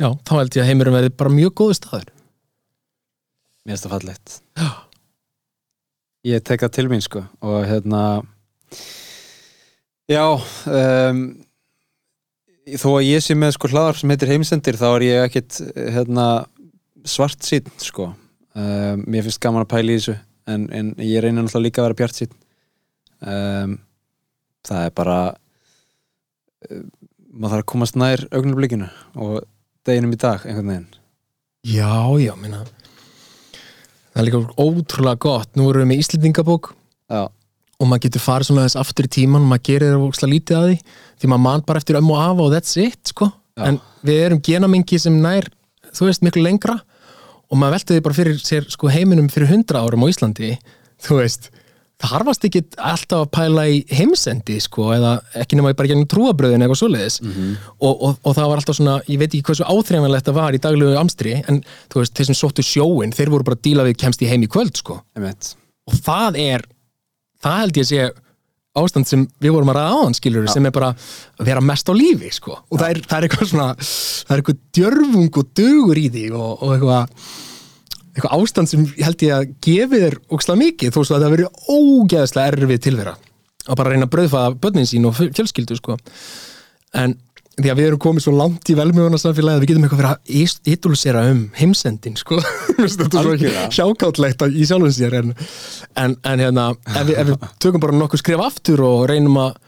já, þá held ég að heimurum verði bara mjög góðu staður.
Mér finnst það fallegt.
Já.
Ég tek það til mín sko og hérna Já um, þó að ég sé með sko hlaðar sem heitir heimsendir þá er ég ekkit hérna, svart sín sko. Um, Mér finnst gaman að pæla í þessu en, en ég reyna náttúrulega líka að vera bjart sín um, Það er bara um, maður þarf að komast nær augnublikinu og deginum í dag einhvern veginn?
Já, já, minna það er líka ótrúlega gott. Nú erum við með Íslendingabók.
Já,
og maður getur farið svona þess aftur í tíman og maður gerir það ókslega lítið að því því maður man bara eftir ömmu og afa og that's it sko. En við erum genamengi sem nær þú veist miklu lengra. Og maður velti því bara fyrir sér sko, heiminum fyrir hundra árum á Íslandi þú veist, það harfast ekki alltaf að pæla í heimsendi sko, eða ekki nema bara gennum trúabröðin eitthvað svoleiðis. Og, og, og það var alltaf svona, ég veit ekki hversu áþreifanlegt það var í daglegu amstri en þú veist, þeir sem sóttu sjóin, þeir voru bara að díla við kemst í heim í kvöld sko. Og það er það held ég sé ástand sem við vorum að ræða áðan skilur sem er bara að vera mest á lífi sko. og það er, það er eitthvað svona það er eitthvað djörfung og dugur í því og, og eitthvað eitthvað ástand sem held ég að gefi þér ókslega mikið þó svo að það verið ógeðslega erfið tilvera að bara reyna að brauðfaða börnin sín og fjö- fjölskyldu sko. en því að við erum komið svo langt í velmjögunarsamfélagi að við getum eitthvað fyrir að ídúlusera um heimsendin sko. (laughs) Þetta svo
Algjörlega.
hjákáttlegt í sjálfum sér en, en, en hérna, ef við, ef við tökum bara nokkuð skrif aftur og reynum að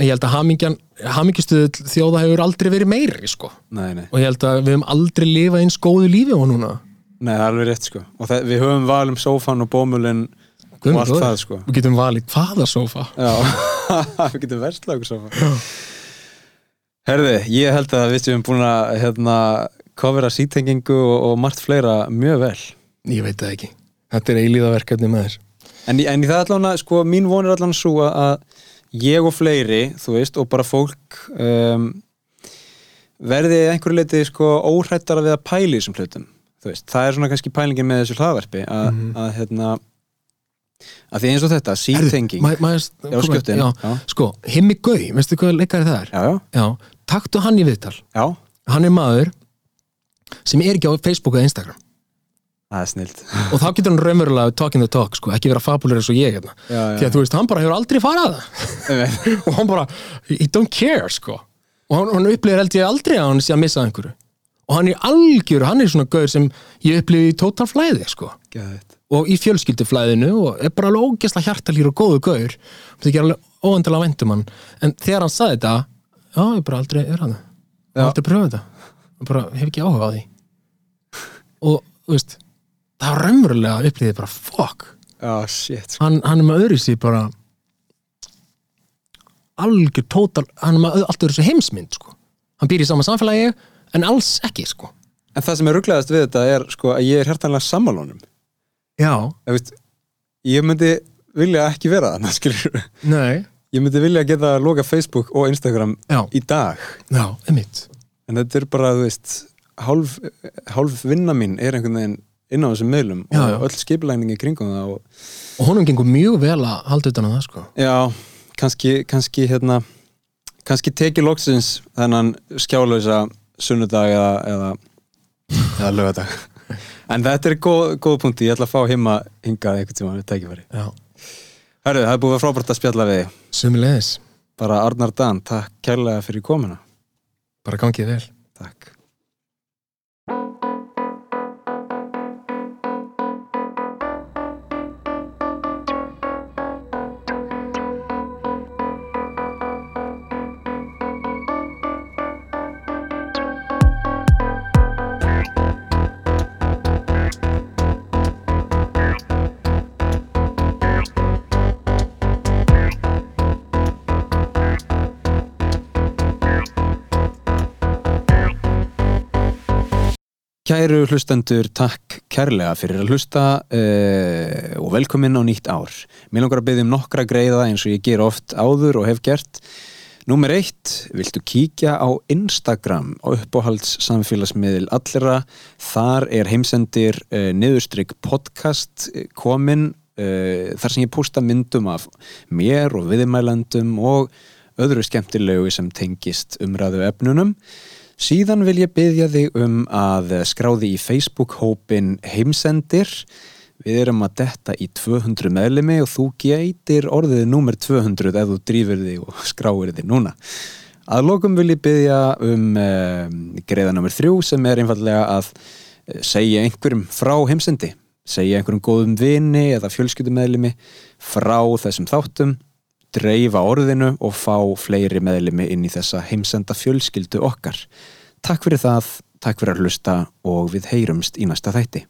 ég held að hamingjan hamingjustuð þjóða hefur aldrei verið meiri sko.
Nei, nei,
og ég held að við höfum aldrei lifað eins góðu lífi og núna
nei, það er alveg rétt sko. Og það, við höfum val um sófan og bómulinn og allt það sko.
við getum valið hvaða sófa?
Já, (laughs) við getum verslað okkur sófa. Herði, ég held að við séum búin að hérna, kofera sítengingu og, og margt fleira mjög vel.
Ég veit það ekki, þetta er eilíðaverkefni með þér.
En en það allan að, sko, mín von er allan svo að, ég og fleiri, þú veist, og bara fólk um, verði einhverju leiti, sko, óhrættara við að pæla í þessum hlutum, veist, það er svona kannski pælingin með þessu hlaðverfi að,
Mhm.
að, hérna að því eins og þetta, sítenging skjóttin,
já,
já.
sko, Himmi Gau, veistu hvað leikari það er?
Já, já,
já, taktu hann í viðtal.
Já,
hann er maður sem er ekki á Facebook eða Instagram.
Það er snilt.
Og þá getur hann raunverulega talking the talk, sko, ekki vera fabulir eins og ég hérna, því að þú veist, hann bara hefur aldrei farað. (laughs) Og hann bara, he don't care, sko. Og hann, hann ég aldrei að hann sé að missa einhverju og hann er algjör, hann er svona gaur sem ég upplifi í total flæði, sko.
Geðveikt.
og í fjölskylduflæðinu og er bara alveg ógeðslega hjartalýr og góðu gaur. Það er alveg óendilega vendum hann. En þegar hann saði þetta já, ég bara aldrei er hann. Aldrei pröfað þetta. Ég bara hef ekki áhuga á því. Og þú veist það var raunverulega upplýðið bara fuck.
Sko.
hann, hann er með öðru sér bara algjör tótal hann er með öð- allt öðru sér heimsmynd sko. hann býr í sama samfélagi en alls ekki sko.
En það sem er rugglegast við þetta er sko að ég er hjartanlega sammálunum
já,
veist, Ég myndi vilja ekki vera þarna, (laughs) skilur
nei.
Ég myndi vilja geta loka Facebook og Instagram
já,
í dag.
Já, einmitt.
En þetta er bara, þú veist hálf, hálf vinna mín er einhvern veginn inn á þessum meðlum
Já,
og
já.
öll skipulæningi kringum það og
og honum gengur mjög vel að halda utan á það sko.
Já, kannski, kannski hérna kannski teki loksins þennan skjálausa sunnudag eða, eða, eða lögadag en þetta er góð, góð punkti, ég ætla að fá heima hingað einhvern tíma við tækifæri. Herru, það er búið frábært að spjalla við þig.
sömulegis,
bara Arnar Dan, takk kærlega fyrir komuna.
Bara gangið vel.
Takk Kæru hlustendur, takk kærlega fyrir að hlusta uh, og velkomin á nýtt ár. Mér langar að byggja um nokkra greiða eins og ég ger oft áður og hef gert. Númer eitt, viltu kíkja á Instagram á uppáhalds samfélagsmiðil allra. Þar er heimsendir uh, niðurstrykk podcast eh, komin uh, þar sem ég posta myndum af mér og viðmælandum og öðru skemmtilegu sem tengist umræðu efnunum. Síðan vil ég byggja þig um að skráði í Facebook-hópin Heimsendir. Við erum að detta í 200 meðlimi og þú gætir orðið númer 200 ef þú drýfur þig og (laughs) skráir þig núna. Að lokum vil ég byggja um uh, greiða nummer 3 sem er einfallega að eh, segja einhverjum frá heimsendi. Segja einhverjum góðum vini eða fjölskyldummeðlimi frá þessum þáttum dreifa orðinu og fá fleiri meðlimi inn í þessa heimsenda fjölskyldu okkar. Takk fyrir það, takk fyrir að hlusta og við heyrumst í næsta þætti.